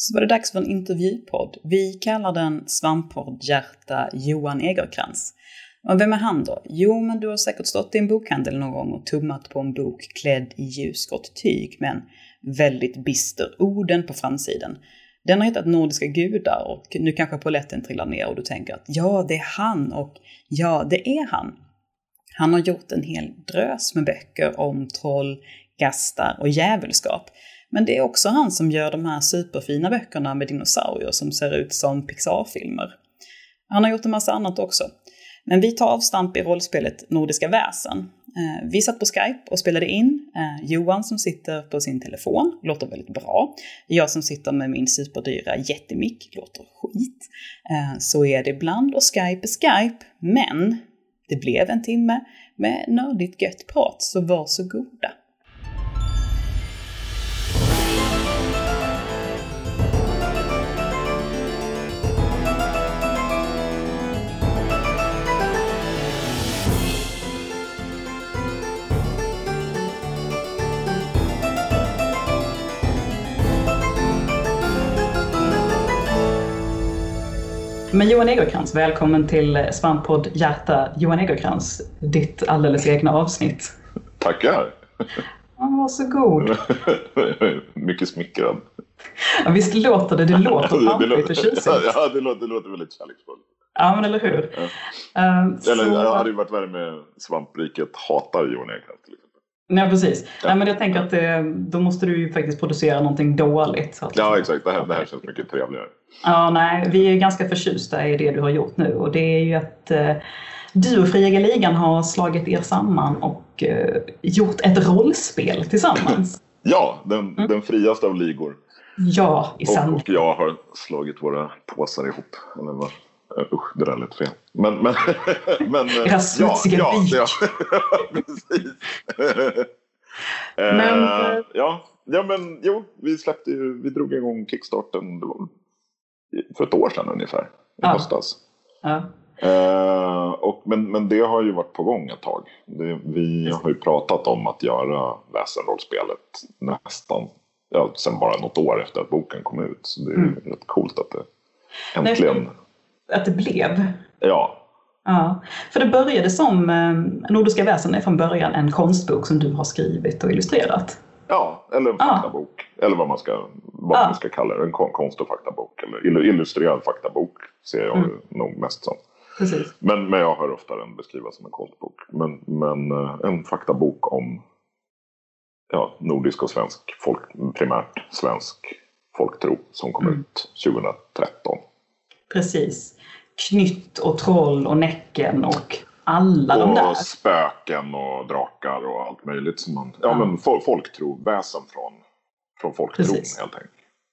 Så var det dags för en intervjupodd. Vi kallar den Svamppodd Hjärta Johan Egerkrans. Och vem är han då? Jo, men du har säkert stått i en bokhandel någon gång och tummat på en bok klädd i ljusgrått tyg med en väldigt bister orden på framsidan. Den har hetat Nordiska gudar och nu kanske poletten trillar ner och du tänker att ja, det är han och ja, det är han. Han har gjort en hel drös med böcker om troll, gastar och djävulskap. Men det är också han som gör de här superfina böckerna med dinosaurier som ser ut som Pixar-filmer. Han har gjort en massa annat också. Men vi tar avstamp i rollspelet Nordiska väsen. Eh, vi satt på Skype och spelade in. Eh, Johan som sitter på sin telefon, låter väldigt bra. Jag som sitter med min superdyra jättemick, låter skit. Eh, så är det ibland och Skype är Skype, men det blev en timme med nördigt gött prat, så varsågoda. Men Johan Egerkrans, välkommen till Svamppodd Hjärta. Johan Egerkrans, ditt alldeles egna avsnitt. Tackar! Varsågod. Mycket smickrad. Ja, visst låter det, det låter pampigt och tjusigt. Ja, det låter, det låter väldigt kärleksfullt. Ja, men eller hur. Ja. Uh, eller, så... Det hade ju varit värre med Svampriket hatar Johan Egerkrans till Ja, precis. Ja. Nej, men jag tänker att det, då måste du ju faktiskt producera någonting dåligt. Så att ja, exakt. Det här, det här känns mycket trevligare. Ja, nej, vi är ganska förtjusta i det du har gjort nu och det är ju att eh, du och Fria Ligan har slagit er samman och eh, gjort ett rollspel tillsammans. ja, den, mm. den friaste av ligor. Ja, i och, och jag har slagit våra påsar ihop. Eller vad? Usch, det där lät fel. Men, men, men smutsiga ja, ja, ja, precis. men, uh, ja, ja, men jo, vi släppte ju, vi drog igång kickstarten för ett år sedan ungefär, i ja. höstas. Ja. Uh, och, men, men det har ju varit på gång ett tag. Det, vi har ju pratat om att göra väsenrollspelet nästan, ja, sen bara något år efter att boken kom ut. Så det är mm. rätt coolt att det äntligen Nej, att det blev. Ja. Ja, för det började som eh, Nordiska väsen är från början en konstbok som du har skrivit och illustrerat. Ja, eller en faktabok. Ja. Eller vad man ska, vad ja. man ska kalla det. En konst och faktabok. Eller illustrerad faktabok ser jag mm. nog mest som. Precis. Men, men jag hör ofta den beskrivas som en konstbok. Men, men eh, en faktabok om ja, nordisk och svensk, folk, primärt svensk folktro som kom mm. ut 2013. Precis. Knytt och Troll och Näcken och alla och de där. Och spöken och drakar och allt möjligt. Som man, ja, ja. men folktro, väsen från, från folktron Precis. helt enkelt.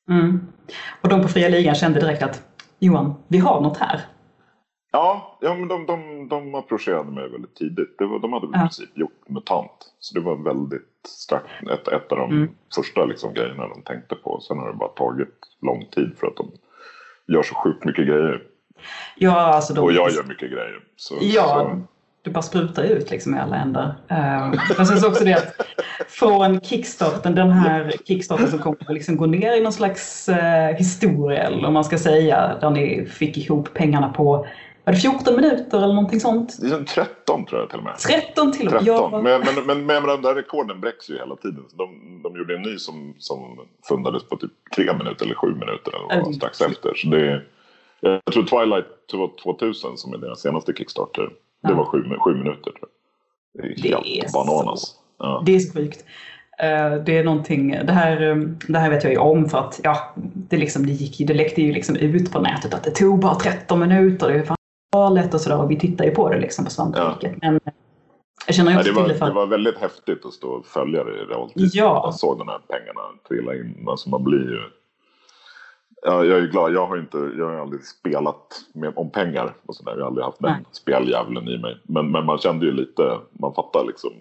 Mm. Och de på Fria Ligan kände direkt att Johan, vi har något här. Ja, ja men de, de, de approcherade mig väldigt tidigt. Det var, de hade väl ja. i princip gjort MUTANT. Så det var väldigt strax, ett, ett av de mm. första liksom, grejerna de tänkte på. Sen har det bara tagit lång tid för att de gör så sjukt mycket grejer. Ja, alltså de... Och jag gör mycket grejer. Så, ja, så. du bara sprutar ut liksom i alla ändar. Uh, men sen så också det att från kickstarten, den här kickstarten som kommer att liksom gå ner i någon slags uh, historia, eller om man ska säga, där ni fick ihop pengarna på var det 14 minuter eller någonting sånt? Det är 13 tror jag till och med. 13 till och med? 13. Ja. Men, men, men, men de där rekorden bräcks ju hela tiden. De, de gjorde en ny som, som fundades på typ 3 minuter eller 7 minuter eller vad, strax efter. Så det, jag tror Twilight 2000 som är deras senaste Kickstarter. Det var 7, 7 minuter. Tror jag. Det är helt det är bananas. Ja. Det är så sjukt. Eh, det är någonting, det här, eh, det här vet jag ju om för att ja, det, liksom, det, gick, det läckte ju liksom ut på nätet att det tog bara 13 minuter. Det är valet och sådär och vi tittar ju på det liksom på Svampriket. Ja. Men jag känner ju också ja, det, var, till det för... det var väldigt häftigt att stå och följa det i realtid. Ja. Jag såg de här pengarna trilla in. Alltså man blir ju... Ja, jag är glad. Jag har, inte, jag har aldrig spelat med, om pengar och sådär. Jag har aldrig haft den Nej. speldjävulen i mig. Men, men man kände ju lite, man fattar liksom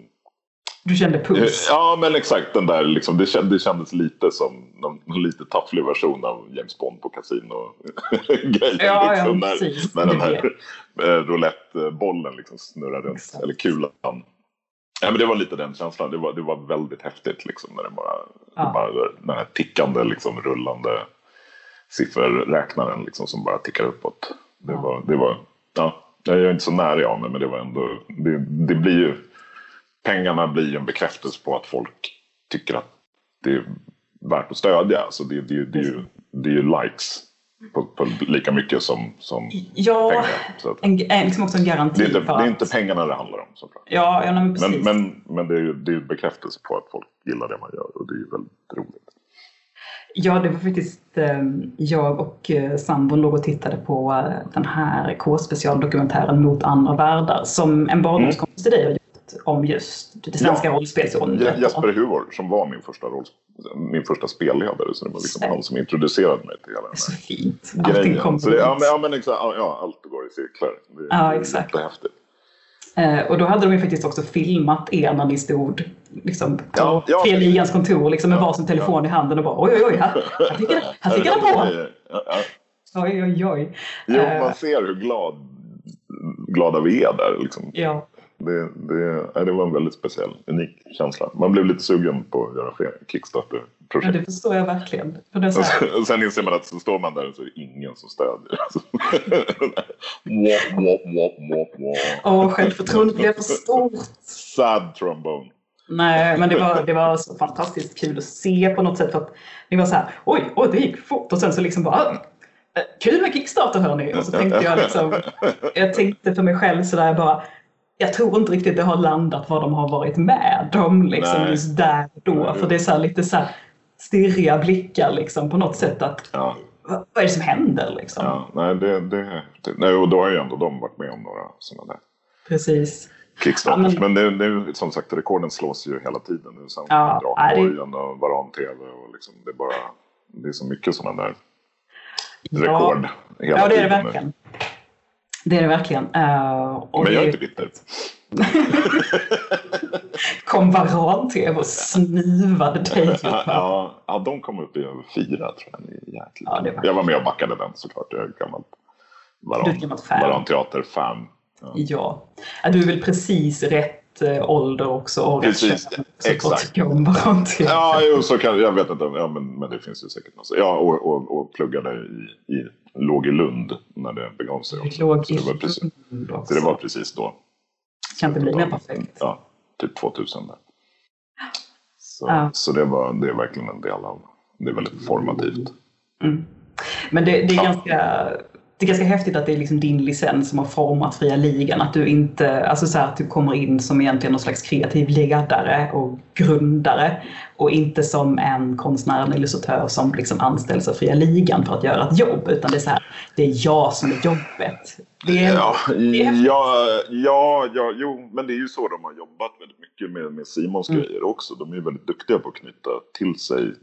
du kände puls? Ja, men exakt. Den där, liksom, det, kändes, det kändes lite som en lite tafflig version av James Bond på kasino-grejen. Ja, liksom, ja. När, när den här eh, roulettebollen liksom snurrar runt, exakt. eller kulan. Ja, men det var lite den känslan. Det var, det var väldigt häftigt liksom, när det bara, ja. det bara den här tickande, liksom, rullande sifferräknaren liksom, som bara tickar uppåt. Det var, det var, ja, jag är inte så nära av mig men det var ändå, det, det blir ju, pengarna blir en bekräftelse på att folk tycker att det är värt att stödja. Så det, det, det, är, ju, det är ju likes på, på, lika mycket som, som ja, pengar. Så att, en, liksom också en garanti det är, inte, för det är inte pengarna det handlar om såklart. Ja, ja men, men, men, men, det är ju det är bekräftelse på att folk gillar det man gör och det är ju väldigt roligt. Ja, det var faktiskt eh, jag och eh, sambon låg och tittade på eh, den här K-specialdokumentären Mot andra världar som en barndomskompis till dig gjort om just det svenska ja, rollspelsundret. Jesper Huvor som var min första, roll, min första spelledare så det var liksom han som introducerade mig till hela den här Så fint. Allting kommer så det, ja, men, ja, men exakt, ja, allt går i cirklar. Det, ja, det exakt. är häftigt. Eh, och då hade de ju faktiskt också filmat er när ni stod liksom, på ja, ja, Ligans kontor liksom, med ja, varsin telefon ja. i handen och bara oj, oj, oj, här, här fick jag på. Oj, oj, oj. Jo, man eh. ser hur glad, glada vi är där. Liksom. Ja. Det, det, det var en väldigt speciell, unik känsla. Man blev lite sugen på att göra fler Kickstarter-projekt. Ja, det förstår jag verkligen. För det så och sen inser man att så står man där och så är det ingen som stödjer. Åh, självförtroendet blev för stort. Sad trombone. Nej, men det var, det var så fantastiskt kul att se på något sätt. Att det var så här, oj, oj, det gick fort. Och sen så liksom bara, äh, kul med Kickstarter hörni. Och så tänkte jag liksom, jag tänkte för mig själv sådär bara, jag tror inte riktigt det har landat vad de har varit med om liksom, just där då. För det är så lite så här stirriga blickar liksom, på något sätt. att ja. vad, är det som händer? Liksom? Ja, nej, det, det, nej, och då har ju ändå de varit med om några sådana där. Precis. Kickstarters. Ja, men det, det, som sagt, rekorden slås ju hela tiden. Nu sen ja, Drakborgen det... och Varan-TV och liksom, det, är bara, det är så mycket sådana där rekord ja. hela ja, det är det verkligen. Det är det verkligen. Uh, men jag är inte bitter. kom Varan-TV och snuvade dig. ja, ja, de kom upp i över fyra tror jag. Ja, var... Jag var med och backade den såklart. Jag är ett gammalt Varan-teater-fan. Ja. ja. Du är väl precis rätt äh, ålder också och precis, exakt. Ja, jo, så kan, jag vet inte. Ja, men, men det finns ju säkert något. Ja, och, och, och pluggade i, i låg i Lund när det begav sig. Också. Låg så, det var precis, så det var precis då. Kan inte bli mer perfekt. Ja, typ 2000 där. Så, ja. så det, var, det är verkligen en del av, det är väldigt formativt. Mm. Men det, det är ja. ganska det är ganska häftigt att det är liksom din licens som har format fria ligan. Att du inte, alltså så här, att du kommer in som egentligen någon slags kreativ ledare och grundare och inte som en konstnär eller illustratör som liksom anställs av fria ligan för att göra ett jobb. Utan det är så här, det är jag som är jobbet. Det är, ja, det är ja, ja, ja, jo, men det är ju så de har jobbat väldigt mycket med, med Simons mm. grejer också. De är ju väldigt duktiga på att knyta till sig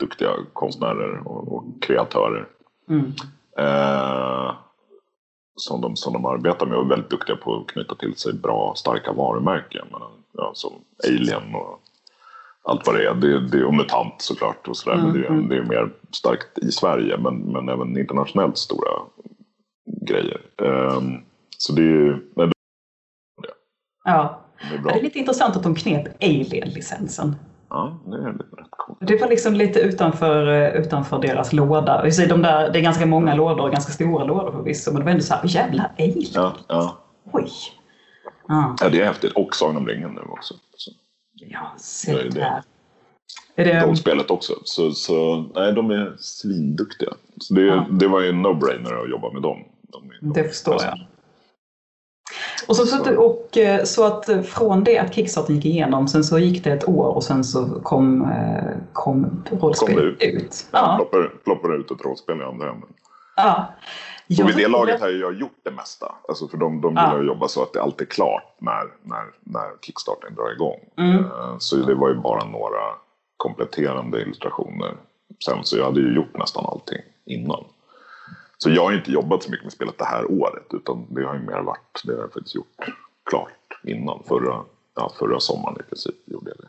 duktiga konstnärer och, och kreatörer. Mm. Eh, som, de, som de arbetar med och är väldigt duktiga på att knyta till sig bra, starka varumärken. Men, ja, som Alien och allt vad det är. Det, det, och MUTANT såklart. Och sådär. Mm, men det, är, mm. det är mer starkt i Sverige men, men även internationellt stora grejer. Um, så det är nej, Ja. Det är, det är lite intressant att de knep Alien-licensen. Ja, det är rätt coolt. Det var liksom lite utanför, eh, utanför deras låda. De där, det är ganska många lådor, ganska stora lådor förvisso, men det var ändå så här, jävla alien. Ja, ja. Oj. Ja. ja, det är häftigt. Och Sagan om ringen nu också. Så. Ja, se det där. Är det... Rollspelet också. Så, så, nej, de är svinduktiga. Så det, ja. det var ju en no-brainer att jobba med dem. De, de, det förstår jag. Och så, så, och, eh, så att eh, från det att Kickstarter gick igenom, sen så gick det ett år och sen så kom, eh, kom rollspelet ut. ut. Ja. Ploppade, ploppade ut ett rollspel i andra änden. Ja. och vid det laget har jag gjort det mesta. Alltså för de, de gillar ja. att jobba så att det alltid är klart när, när, när Kickstarten drar igång. Mm. Så det var ju bara några kompletterande illustrationer. Sen så jag hade ju gjort nästan allting innan. Så jag har inte jobbat så mycket med spelet det här året utan det har ju mer varit, det har jag faktiskt gjort klart innan. Förra, ja, förra sommaren i princip gjorde jag det.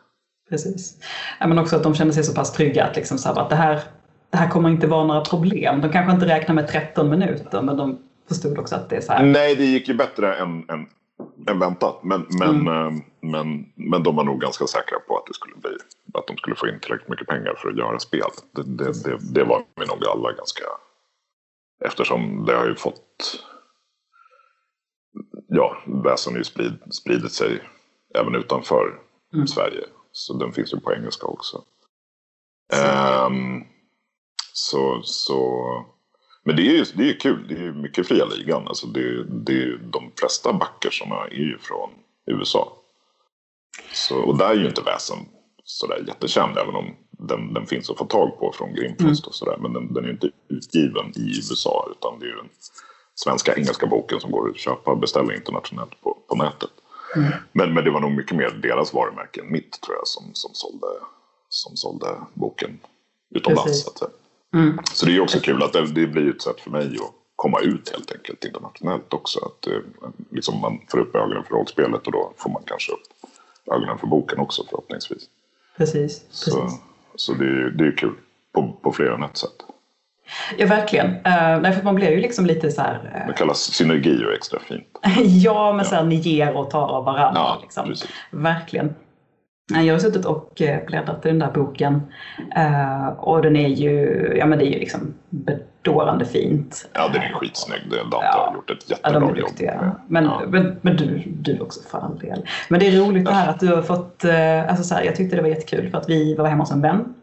Precis. Ja, men också att de kände sig så pass trygga att, liksom så här, att det, här, det här kommer inte vara några problem. De kanske inte räknar med 13 minuter men de förstod också att det är så här. Nej, det gick ju bättre än, än, än väntat. Men, men, mm. men, men de var nog ganska säkra på att det skulle bli, att de skulle få in tillräckligt mycket pengar för att göra spel. Det, det, det, det var vi nog alla ganska... Eftersom det har ju fått... Ja, väsen har ju sprid, spridit sig även utanför mm. Sverige. Så den finns ju på engelska också. Um, så, så, men det är ju det är kul. Det är mycket fria ligan. Alltså det, det, de flesta backersarna är ju från USA. Så, och där är ju inte väsen sådär jättekänd. Även om den, den finns att få tag på från Grimfrost mm. och sådär. Men den, den är ju inte utgiven i USA. Utan det är ju den svenska engelska boken som går att köpa och beställa internationellt på, på nätet. Mm. Men, men det var nog mycket mer deras varumärke än mitt tror jag som, som, sålde, som sålde boken utomlands. Så, att. Mm. så det är också kul att det, det, blir ett sätt för mig att komma ut helt enkelt internationellt också. Att det, liksom man får upp ögonen för rollspelet och då får man kanske upp ögonen för boken också förhoppningsvis. Precis. Så, precis. Så det, är, det är kul på, på fler än ett sätt. Ja, verkligen. Uh, för man blir ju liksom lite så här... Uh... Det kallas synergi och extra fint. ja, men ja. så här, ni ger och tar av varandra. Ja, liksom. Verkligen. Jag har suttit och eh, bläddrat i den där boken uh, och den är ju, ja men det är ju liksom bedårande fint. Ja, den är skitsnygg. Dante ja. har gjort ett jättebra ja, de är duktiga. jobb. Men, ja. men, men, du, du också för all del. Men det är roligt det här att du har fått, alltså så här, jag tyckte det var jättekul för att vi var hemma hos en vän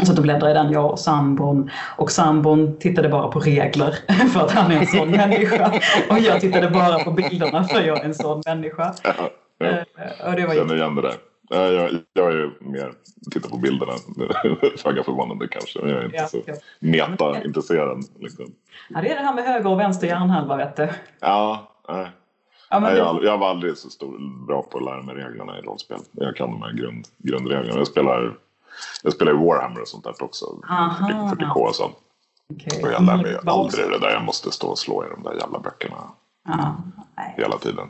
och satt och bläddrade i den, jag och sambon. Och sambon tittade bara på regler för att han är en sån människa. Och jag tittade bara på bilderna för jag är en sån människa. Ja, ja. Uh, och det var Känner igen det där. Jag, jag är mer tittar på bilderna, föga förvånande kanske. Jag är inte ja, så ja. meta-intresserad. Liksom. Ja, det är det här med höger och vänster hjärnhalva vet du. Ja, nej. Ja, nej, jag, jag var aldrig så stor, bra på att lära mig reglerna i rollspel. Jag kan de här grund, grundreglerna. Jag spelar jag spelar Warhammer och sånt där också. 40K och sånt. Okay. Och jag lär mig aldrig det där. Jag måste stå och slå i de där jävla böckerna. Aha, hela tiden.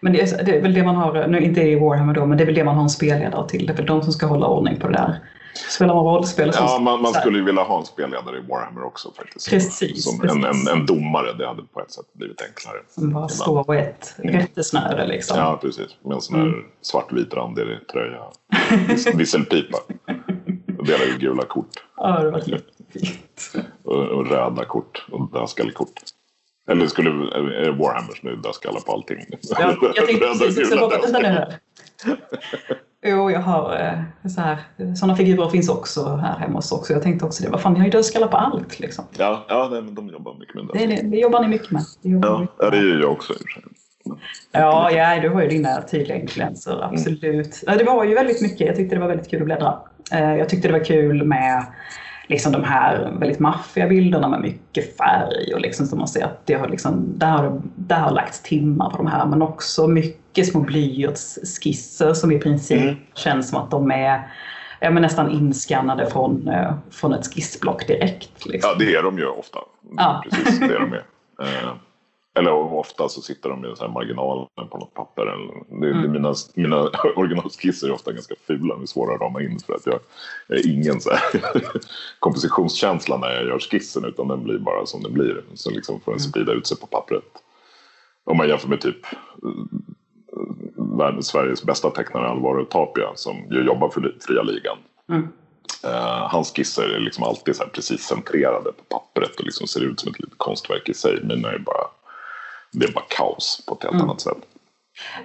Men det är, det är, väl det man har, nu inte i Warhammer då, men det är väl det man har en spelledare till. Det är väl de som ska hålla ordning på det där. Spelar man rollspel så... Ja, man, man skulle ju vilja ha en spelledare i Warhammer också faktiskt. Precis. Som precis. En, en, en, domare, det hade på ett sätt blivit enklare. Som bara står på ett mm. rättesnöre liksom. Ja, precis. Med en sån här mm. svartvit randig tröja. Visselpipa. Och delar ut gula kort. Ja, det var jättefint. och, och röda kort och dödskallekort. Eller skulle är Warhammer är dödskallar på allting? Ja, jag tänkte precis, så vänta nu här. Jo, jag har eh, så här, sådana figurer finns också här hemma hos oss. Jag tänkte också det, vad fan, ni har ju dödskallar på allt liksom. Ja, ja nej, men de jobbar mycket med det. Det, det, det jobbar ni mycket med. Det ja, mycket ja, det gör jag också i och för sig. Ja, ja, du har ju dina tydliga influenser, absolut. Mm. Det var ju väldigt mycket, jag tyckte det var väldigt kul att bläddra. Eh, jag tyckte det var kul med liksom de här väldigt maffiga bilderna med mycket färg och liksom som man ser att det har liksom, där har, där har lagts timmar på de här men också mycket små blyertsskisser som i princip mm. känns som att de är ja, men nästan inskannade från, eh, från ett skissblock direkt. Liksom. Ja, det är de ju ofta. Ja. Precis, det är de är. Eller ofta så sitter de i så här marginalen på något papper. Det, mm. mina, mina originalskisser är ofta ganska fula, de är svåra att rama in för att jag, jag är ingen så kompositionskänsla när jag gör skissen utan den blir bara som den blir. Så liksom får den mm. sprida ut sig på pappret. Om man jämför med typ eh, världens Sveriges bästa tecknare Alvaro Tapia som ju jobbar för Fria Ligan. Mm. Uh, hans skisser är liksom alltid så precis centrerade på pappret och liksom ser ut som ett litet konstverk i sig. Mina är bara det är bara kaos på ett helt mm. annat sätt.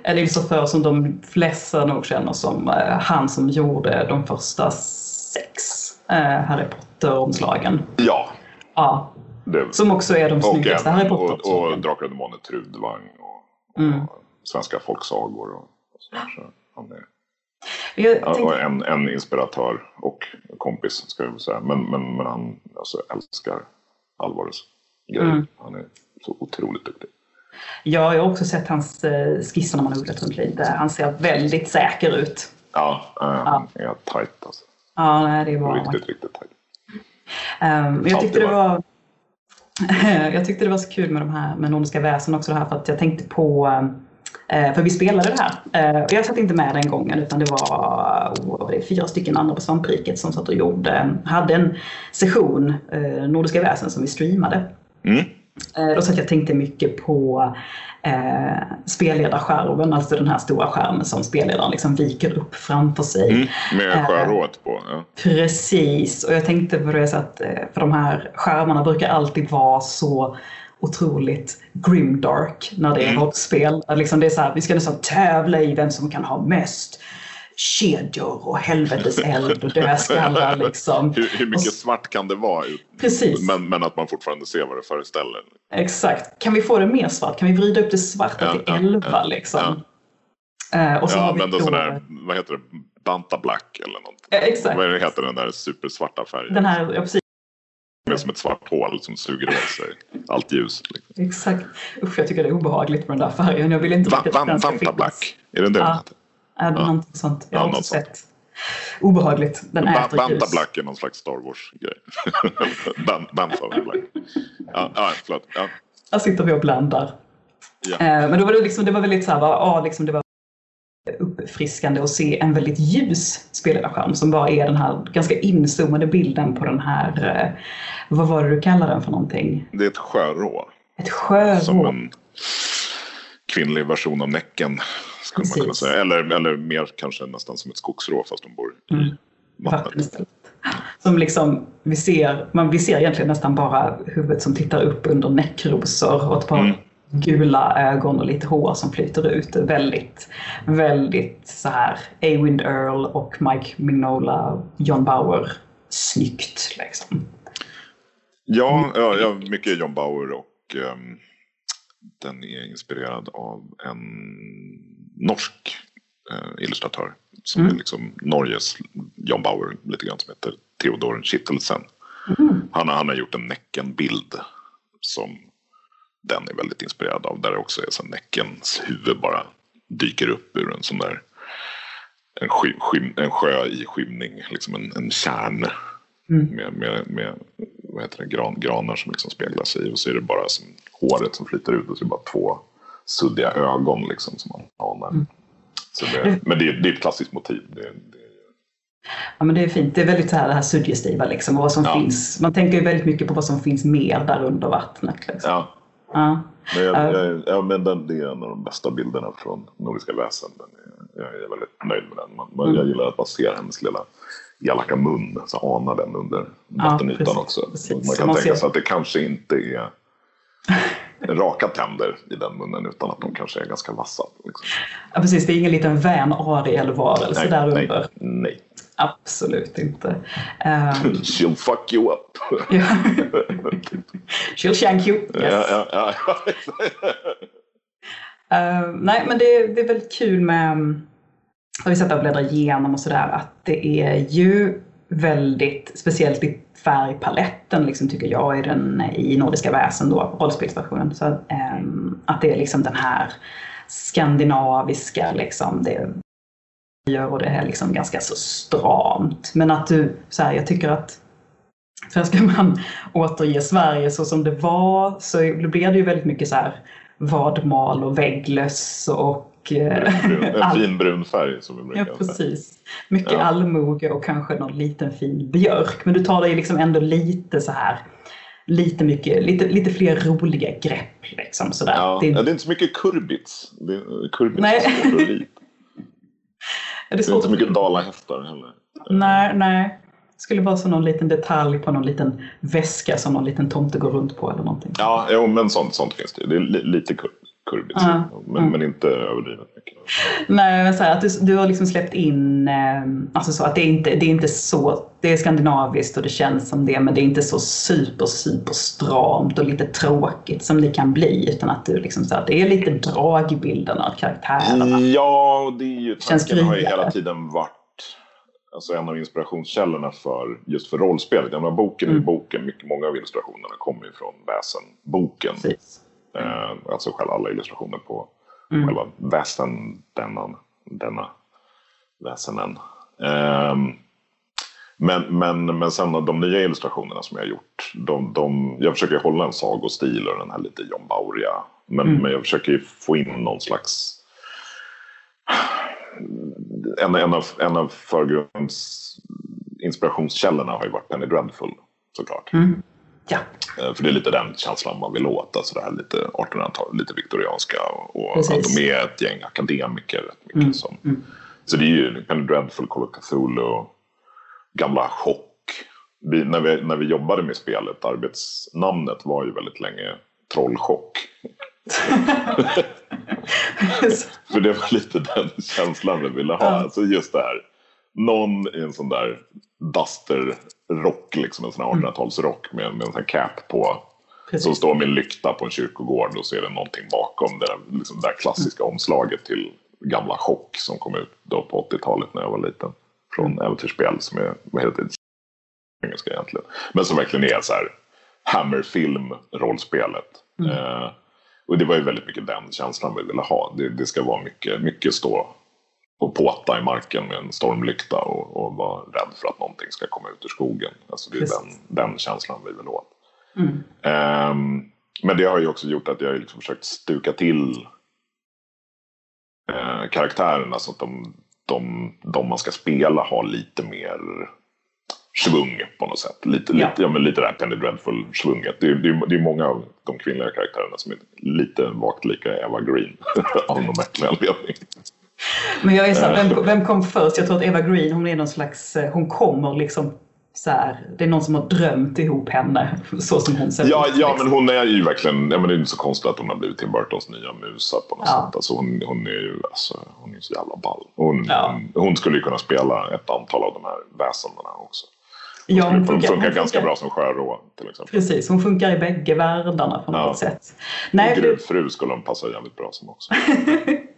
Eller så för som de flesta nog känner som eh, han som gjorde de första sex eh, Harry Potter-omslagen. Ja. ja. Det, som också är de snyggaste Harry Potter. Och, och Drakar och Demoner Trudvang och, och mm. svenska folksagor. Och, och så, så han är, ja, och en, en inspiratör och kompis ska jag säga. Men, men, men han alltså, älskar Alvares grejer. Mm. Han är så otroligt duktig. Ja, jag har också sett hans eh, skisser när man har googlat runt lite. Han ser väldigt säker ut. Ja, han ja. är tajt alltså. Ja, nej, det bra. Riktigt, riktigt tajt. Um, jag tyckte det var jag tyckte det var så kul med de här med Nordiska väsen också det här för att jag tänkte på eh, för vi spelade det här. Eh, jag satt inte med den gången utan det var oh, fyra stycken andra på Svampriket som satt och gjorde, hade en session Nordiska väsen som vi streamade. Mm. Eh, då så att jag tänkte mycket på eh, spelledarskärmen, alltså den här stora skärmen som spelledaren liksom viker upp framför sig. Mm, med eh, på. Ja. Precis, och jag tänkte på det så att eh, för de här skärmarna brukar alltid vara så otroligt grimdark när det är mm. rollspel. Liksom det är så här, vi ska nästan tävla i vem som kan ha mest kedjor och helvetes eld och dödskallar. Liksom. hur, hur mycket svart kan det vara? Precis. Men, men att man fortfarande ser vad det föreställer. Exakt. Kan vi få det mer svart? Kan vi vrida upp det svarta ja, till 11 ja, liksom? Ja, uh, och så ja men då, sån här, vad heter det, Banta Black eller något. Ja, exakt. Vad heter den där supersvarta färgen? Den här, ja, precis. Det är som ett svart hål som suger åt sig allt ljus. Liksom. Exakt. Usch, jag tycker det är obehagligt med den där färgen. Jag vill inte Va, va, Vanta Black, är det det ja. Ja, ja. Någonting sånt. Jag har ja, också sett. Obehagligt. Den ba äter Banta ljus. Black är någon slags Star Wars-grej. Banta Black. Ja, ja, förlåt. Ja. Här sitter vi och blandar. Ja. Eh, men då var det, liksom, det var väldigt så här, ja, liksom det var uppfriskande att se en väldigt ljus spelledarskärm som bara är den här ganska inzoomade bilden på den här, eh, vad var det du kallade den för någonting? Det är ett sjörå. Ett sjörå. Som en kvinnlig version av Näcken skulle man kunna säga. Eller, eller mer kanske nästan som ett skogsrå fast de bor i mm. vattnet. Som liksom, vi ser, man, vi ser egentligen nästan bara huvudet som tittar upp under näckrosor och ett par mm. gula ögon och lite hår som flyter ut. Väldigt, väldigt så här Awind Earl och Mike Mignola, John Bauer, snyggt liksom. Ja, ja, ja mycket John Bauer och um, den är inspirerad av en norsk eh, illustratör. Som mm. är liksom Norges John Bauer lite grann som heter Theodor Kittelsen. Mm. Han, han har gjort en Näcken-bild som den är väldigt inspirerad av. Där det också är så Näckens huvud bara dyker upp ur en sån där en, sky, skym, en sjö i skymning, liksom en, en kärn mm. med, med, med vad heter det, gran, granar som liksom speglar sig och så är det bara som håret som flyter ut och så är det bara två suddiga ögon liksom som man anar. Mm. Så det, men det, det är ett klassiskt motiv. Det, det, Ja men det är fint. Det är väldigt så här, det här suggestiva liksom. Och vad som ja. finns. Man tänker ju väldigt mycket på vad som finns mer där under vattnet. Liksom. Ja. ja. Men, jag, jag, ja, men den, det är en av de bästa bilderna från Nordiska väsen. Är, jag är väldigt nöjd med den. Man, mm. Jag gillar att man ser hennes lilla elaka mun. Så anar den under vattenytan ja, också. Precis. Man kan man tänka sig att det kanske inte är raka tänder i den munnen utan att de kanske är ganska vassa. Liksom. Ja, precis, det är ingen liten vän Ariel-varelse där nej, under. Nej. Absolut inte. Um... She'll fuck you up. She'll shank you. Yes. Ja, ja, ja. uh, nej, men det, det är väldigt kul med, har vi sett och bläddrar igenom och sådär, att det är ju väldigt, speciellt i färgpaletten liksom, tycker jag i, den, i Nordiska väsen, då, rollspelsversionen. Så, ähm, att det är liksom den här skandinaviska, liksom, det gör och det är liksom ganska så stramt. Men att du, så här, jag tycker att för ska man återge Sverige så som det var så blir det ju väldigt mycket så här vadmal och vägglöss och en fin brun färg som vi brukar Ja, precis. Mycket ja. allmoge och kanske någon liten fin björk. Men du tar dig liksom ändå lite så här lite, mycket, lite, lite fler roliga grepp. Liksom, sådär. Ja, det, är... det är inte så mycket kurbits. kurbits nej. Är det, är det är inte så mycket dalahästar heller. Nej, nej. Det skulle vara som någon liten detalj på någon liten väska som någon liten tomte går runt på eller någonting. Ja, jo, men sånt, sånt finns det. Det är lite kul kurbigt. Mm. Men, men, inte överdrivet mycket. Nej, men så här, att du, du har liksom släppt in, eh, alltså så att det är, inte, det är inte så, det är skandinaviskt och det känns som det, men det är inte så super, super stramt och lite tråkigt som det kan bli, utan att du liksom så här, det är lite drag i bilderna av karaktärerna. Ja, det är ju, tanken har ju hela tiden varit alltså en av inspirationskällorna för just för rollspelet. Jag menar, boken mm. är boken, mycket, många av illustrationerna kommer ju från väsen-boken. Precis. Eh, alltså själva alla illustrationer på mm. själva väsen, denna, denna väsenen. Eh, men, men, men sen de nya illustrationerna som jag har gjort, de, de, jag försöker hålla en sagostil och den här lite John Bauria. Men, mm. men jag försöker få in någon slags... En, en av, en av förgrunds inspirationskällorna har ju varit Penny Dreadful såklart. Mm. Ja. Eh, för det är lite den känslan man vill åt, alltså det här lite 1800-tal, lite viktorianska och Precis. att de är ett gäng akademiker. Mycket mm. Som, mm. Så det är ju Penny Dreadful, Call of Cthulhu, gamla Chock. Vi, när, vi, när vi jobbade med spelet, arbetsnamnet var ju väldigt länge Trollchock. För det var lite den känslan vi ville ha. Alltså just det här, någon i en sån där duster-rock, liksom en sån här 1800-talsrock med, med en sån här cap på. Precis. Som står med en lykta på en kyrkogård och så är det någonting bakom det där, liksom där klassiska mm. omslaget till gamla Chock som kom ut då på 80-talet när jag var liten. Från mm. äventyrsspel som är, vad heter det, engelska egentligen. Men som verkligen är så här Hammerfilm-rollspelet. Mm. Eh, och det var ju väldigt mycket den känslan vi ville ha. Det, det ska vara mycket, mycket stå och påta i marken med en stormlykta och, och vara rädd för att någonting ska komma ut ur skogen. Alltså det är den, den känslan vi vill åt. Mm. Um, men det har ju också gjort att jag liksom försökt stuka till uh, karaktärerna så att de, de, de man ska spela har lite mer svung på något sätt. Lite, ja. lite, ja, men lite det här Penny Dreadful-svunget. Det, det, det är många av de kvinnliga karaktärerna som är lite vagt lika Eva Green av någon märklig anledning. Men jag är så här, vem, vem kom först? Jag tror att Eva Green, hon är någon slags, eh, hon kommer liksom så här, det är någon som har drömt ihop henne så som hon ser ja, ut. Ja, men hon är ju verkligen, ja, men det är inte så konstigt att hon har blivit Tim Burtons nya musa på något ja. sätt. Alltså hon, hon är ju alltså, hon är så jävla ball. Hon, ja. hon, hon, skulle ju kunna spela ett antal av de här väsendena också. Hon, ja, hon funkar, funkar ganska funkar. bra som sjörå till exempel. Precis, hon funkar i bägge världarna på något ja. sätt. Nej, gruvfru skulle hon passa jävligt bra som också.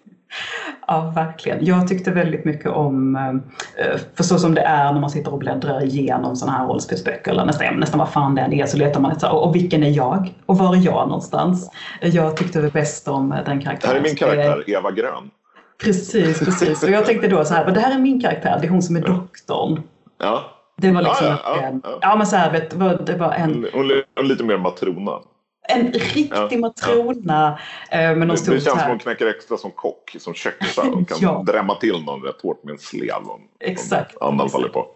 Ja, verkligen. Jag tyckte väldigt mycket om, eh, för så som det är när man sitter och bläddrar igenom sådana här rollspelsböcker, eller nästan, nästan vad fan det än är, så letar man efter, och vilken är jag? Och var är jag någonstans? Jag tyckte bäst om den karaktären. Det här är min karaktär, Eva Grön. Precis, precis. Och jag tänkte då så här, det här är min karaktär, det är hon som är doktorn. Ja. Det var liksom ja, ja, ja, ja. ja men så här, vet, det var en... Hon är lite mer matrona. En riktig ja, matrona. Ja. Eh, med någon det, det känns som hon knäcker extra som kock, som köksar. Hon kan ja. drämma till någon rätt hårt med en slev om, Exakt. om andan faller på.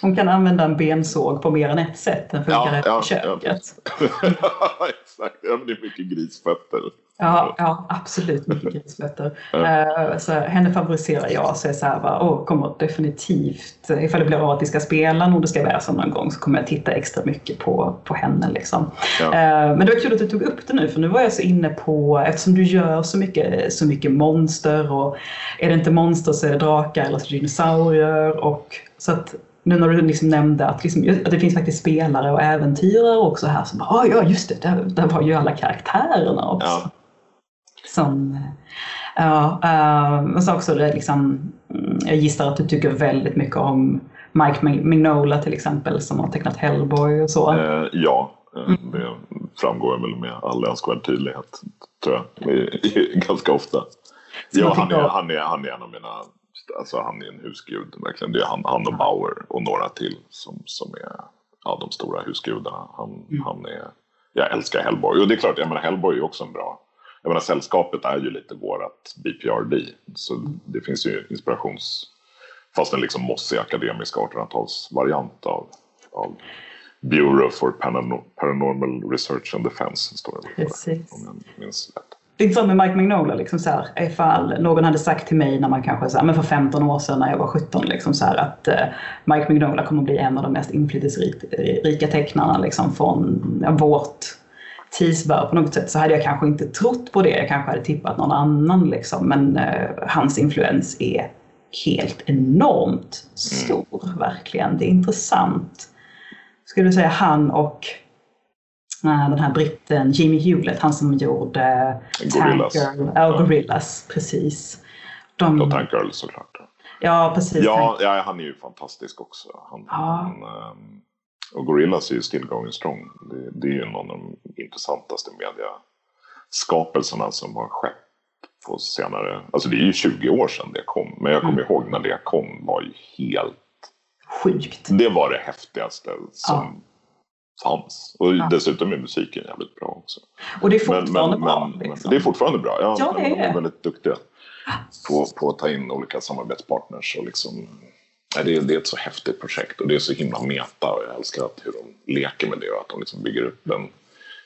Hon kan använda en bensåg på mer än ett sätt. Den funkar ja, i köket. Ja, exakt. Ja, det är mycket grisfötter. Ja, ja absolut mycket grisfötter. uh, så henne favoriserar jag. Så är så här, va, oh, kommer definitivt, ifall det blir av att vi ska spela Nordiska väsen någon gång så kommer jag titta extra mycket på, på henne. Liksom. Ja. Uh, men det var kul att du tog upp det nu för nu var jag så inne på, eftersom du gör så mycket, så mycket monster och är det inte monster så är det drakar eller så dinosaurier. Och, så att nu när du liksom nämnde att, liksom, att det finns faktiskt spelare och äventyrare också här som bara, ah, ja just det, där, där var ju alla karaktärerna också. Ja. Som, ja, uh, och så också det liksom, mm, jag gissar att du tycker väldigt mycket om Mike Mignola till exempel som har tecknat Hellboy och så. Uh, ja, eh, mm. det framgår väl med all önskvärd tydlighet tror jag, ganska ofta. Ja, han är, han, är, han är en av mina Alltså han är en husgud verkligen. Det är han, han och Bauer och några till som, som är ja, de stora husgudarna. Han, mm. han är, jag älskar Hellboy. Och det är klart, jag menar Hellboy är också en bra jag menar sällskapet är ju lite vårat BPRD. Så mm. det finns ju inspirations... Fast en liksom mossig akademisk 1800-talsvariant av, av Bureau for Paranormal Research and Defense. Står det Precis. Om jag minns rätt. Det är så med Mike Magnola, liksom så här, ifall någon hade sagt till mig när man kanske så här, men för 15 år sedan när jag var 17 liksom så här, att uh, Mike Magnola kommer att bli en av de mest inflytelserika tecknarna liksom, från ja, vårt tidsvarv på något sätt så hade jag kanske inte trott på det. Jag kanske hade tippat någon annan liksom. Men uh, hans influens är helt enormt stor, mm. verkligen. Det är intressant. Skulle säga han och den här britten Jimmy Hewlett, han som gjorde Gorillas. Tank ja, Gorillas, precis. De... Och Tank Girl såklart. Ja, precis. Ja, ja, han är ju fantastisk också. Han, ja. han, um, och Gorillas är ju still going strong. Det, det är ju någon av de intressantaste mediaskapelserna som har skett på senare... Alltså det är ju 20 år sedan det kom. Men jag kommer mm. ihåg när det kom var ju helt... Sjukt. Det var det häftigaste som ja fanns. Och ja. dessutom är musiken jävligt bra också. Och det är fortfarande men, men, bra. Men, liksom. Det är fortfarande bra, ja. ja det är. De är väldigt duktiga på, på att ta in olika samarbetspartners och liksom det, är, det är ett så häftigt projekt och det är så himla meta och jag älskar att hur de leker med det och att de liksom bygger upp en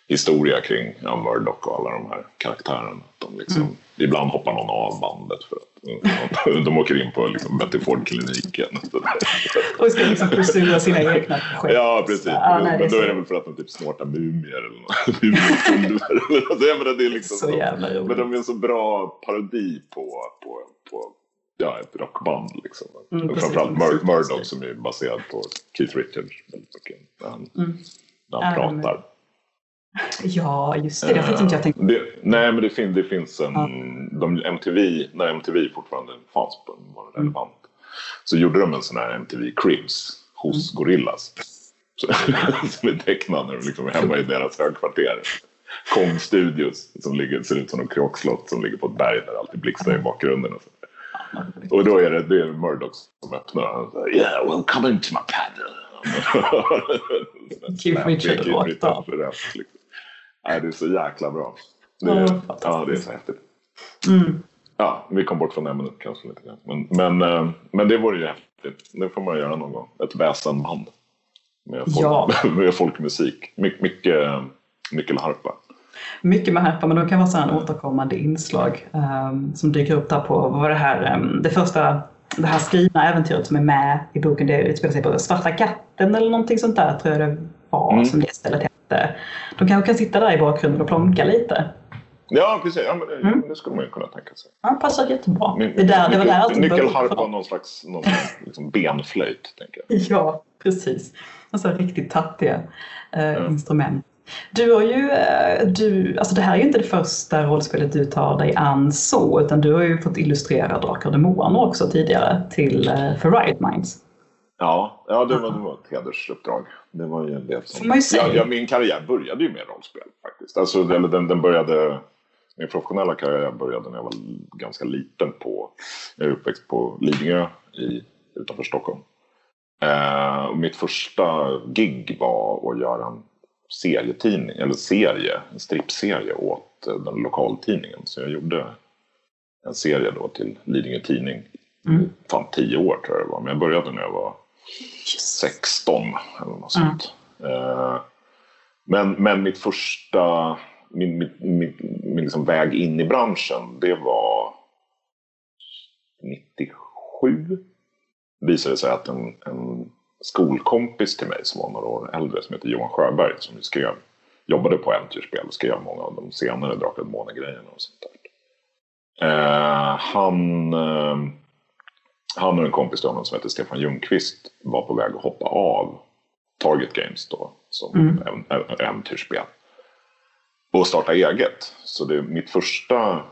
historia kring ja, Murdoch och alla de här karaktärerna. De liksom, mm. Ibland hoppar någon av bandet för att de åker in på liksom Betty Ford-kliniken. och ska liksom pursua sina egna projekt. Ja, precis. Ah, nej, men då är det väl för att de typ snortar mumier eller något. det är liksom så jävla roligt. Men de är en så bra parodi på, på, på ja, ett rockband. Liksom. Mm, Framförallt Mur Murdoch som är baserad på Keith Richards. När han, mm. när han mm. pratar. Ja, just det. Det har inte jag tänkt det, Nej, men det, fin det finns en... Ja. De, MTV, när MTV fortfarande fanns, var relevant, mm. så gjorde de en sån här MTV Cribs hos mm. Gorillas. som är tecknad när de liksom är hemma i deras högkvarter. Kong Studios som ligger, ser ut som en kråkslott som ligger på ett berg där det alltid blixtrar i bakgrunden. Och, så. och då är det, det är Murdoch som öppnar och säger Yeah, well come into my paddle. Keith Richard rakt av. Nej, det är så jäkla bra. Det är, ja, ja, det är så häftigt. Mm. Ja, vi kom bort från ämnet kanske lite grann. Men, men, eh, men det vore ju häftigt. Det får man göra någon gång. Ett väsenband. Med, folk, ja. med folkmusik. My, mycket nyckelharpa. Mycket med harpa, men de kan vara så här återkommande inslag um, som dyker upp där på, vad det här, um, det första det här skrivna äventyret som är med i boken, det utspelar sig på Svarta katten eller någonting sånt där tror jag det var mm. som det stället hette. De kanske kan sitta där i bakgrunden och plonka lite. Ja, precis. Ja, men mm. det skulle man ju kunna tänka sig. Ja, passar jättebra. Ny, det, där, det var där Nyckelharpa och någon slags någon liksom benflöjt. Tänker jag. Ja, precis. Alltså riktigt tattiga eh, ja. instrument. Du har ju, eh, du, alltså det här är ju inte det första rollspelet du tar dig an så, utan du har ju fått illustrera Drakar och Demoner också tidigare till, eh, för Riot Minds. Ja, ja det, var, det var ett hedersuppdrag. Det var ju det som... Man ja, ja, min karriär började ju med rollspel faktiskt. Alltså, den, den började... Min professionella karriär började när jag var ganska liten på... Jag är uppväxt på Lidingö i, utanför Stockholm. Eh, och mitt första gig var att göra en serietidning, eller serie, en strippserie åt den lokaltidningen. Så jag gjorde en serie då till Lidingö Tidning. Mm. Fan tio år tror jag det var, men jag började när jag var 16 eller något sånt. Mm. Men, men mitt första, min, min, min, min liksom väg in i branschen, det var 97. Visade sig att en, en skolkompis till mig som var några år äldre som heter Johan Sjöberg som skrev, jobbade på Äventyrsspel och skrev många av de senare Drakar och Demoner-grejerna och sånt där. Eh, han, eh, han och en kompis till honom som heter Stefan Ljungqvist var på väg att hoppa av Target Games då som mm. äventyrsspel och starta eget. Så det, mitt första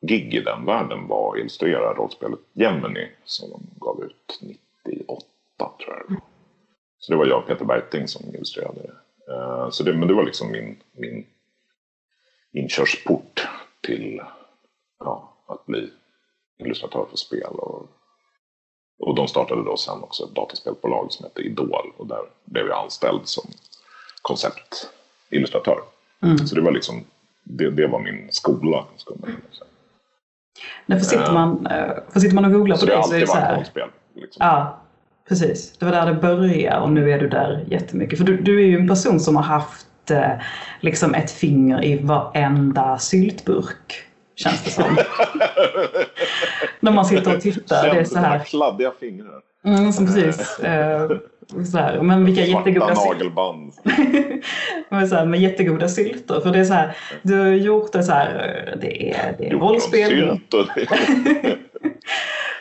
gig i den världen var att illustrera rollspelet Gemini som de gav ut 98 tror jag Så det var jag och Peter Berting som illustrerade det. Uh, så det, men det var liksom min, min inkörsport till ja, att bli illustratör för spel. Och, och de startade då sen också ett dataspelbolag som hette Idol och där blev jag anställd som konceptillustratör. Mm. Så det var liksom, det, det var min skola. Därför sitter man, uh, för sitter man och googlar på det så är det så här. Rollspel, liksom. Ja, precis. Det var där det började och nu är du där jättemycket. För du, du är ju en person som har haft eh, liksom ett finger i varenda syltburk känns det som. När man sitter och tittar. Känns det är så här. kladdiga fingrar. Mm, som precis. Eh, så här. Men vilka Svarta jättegoda nagelband. men så här, med jättegoda sylter. För det är så här, du har gjort det så här, det är, det är rollspel. Sylt och det.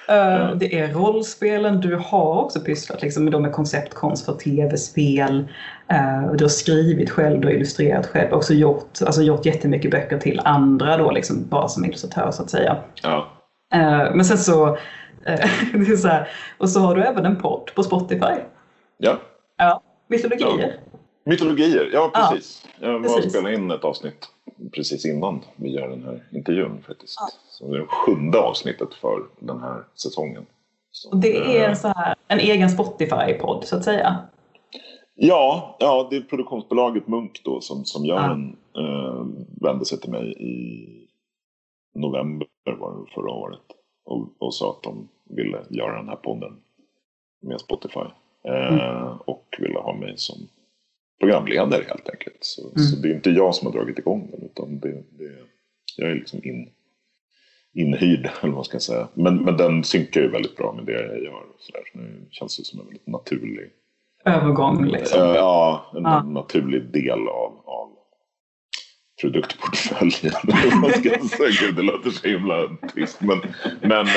Uh, det är rollspelen, du har också pysslat liksom, med, med konceptkonst för tv-spel. Uh, du har skrivit själv, du har illustrerat själv, också gjort, alltså, gjort jättemycket böcker till andra då, liksom, bara som illustratör så att säga. Ja. Uh, men sen så, så här, och så har du även en podd på Spotify. Ja. Ja, mytologier. Ja. Mytologier, ja precis. Ja, jag var och spelade in ett avsnitt precis innan vi gör den här intervjun faktiskt. Ja. Så det är det sjunde avsnittet för den här säsongen. Och det är så här, en egen Spotify-podd så att säga? Ja, ja, det är produktionsbolaget Munk då som, som gör ja. en, äh, vände sig till mig i november var det förra året och, och sa att de ville göra den här podden med Spotify. Eh, mm. Och ville ha mig som programledare helt enkelt. Så, mm. så, det är inte jag som har dragit igång den utan det, det, jag är liksom in, inhyrd, eller vad man ska säga. Men, men den synkar ju väldigt bra med det jag gör. Så, där. så det känns ju som en väldigt naturlig övergång. Liksom. Uh, ja, en ja. naturlig del av, av produktportföljen. Gud, det låter så himla trist. Men, men,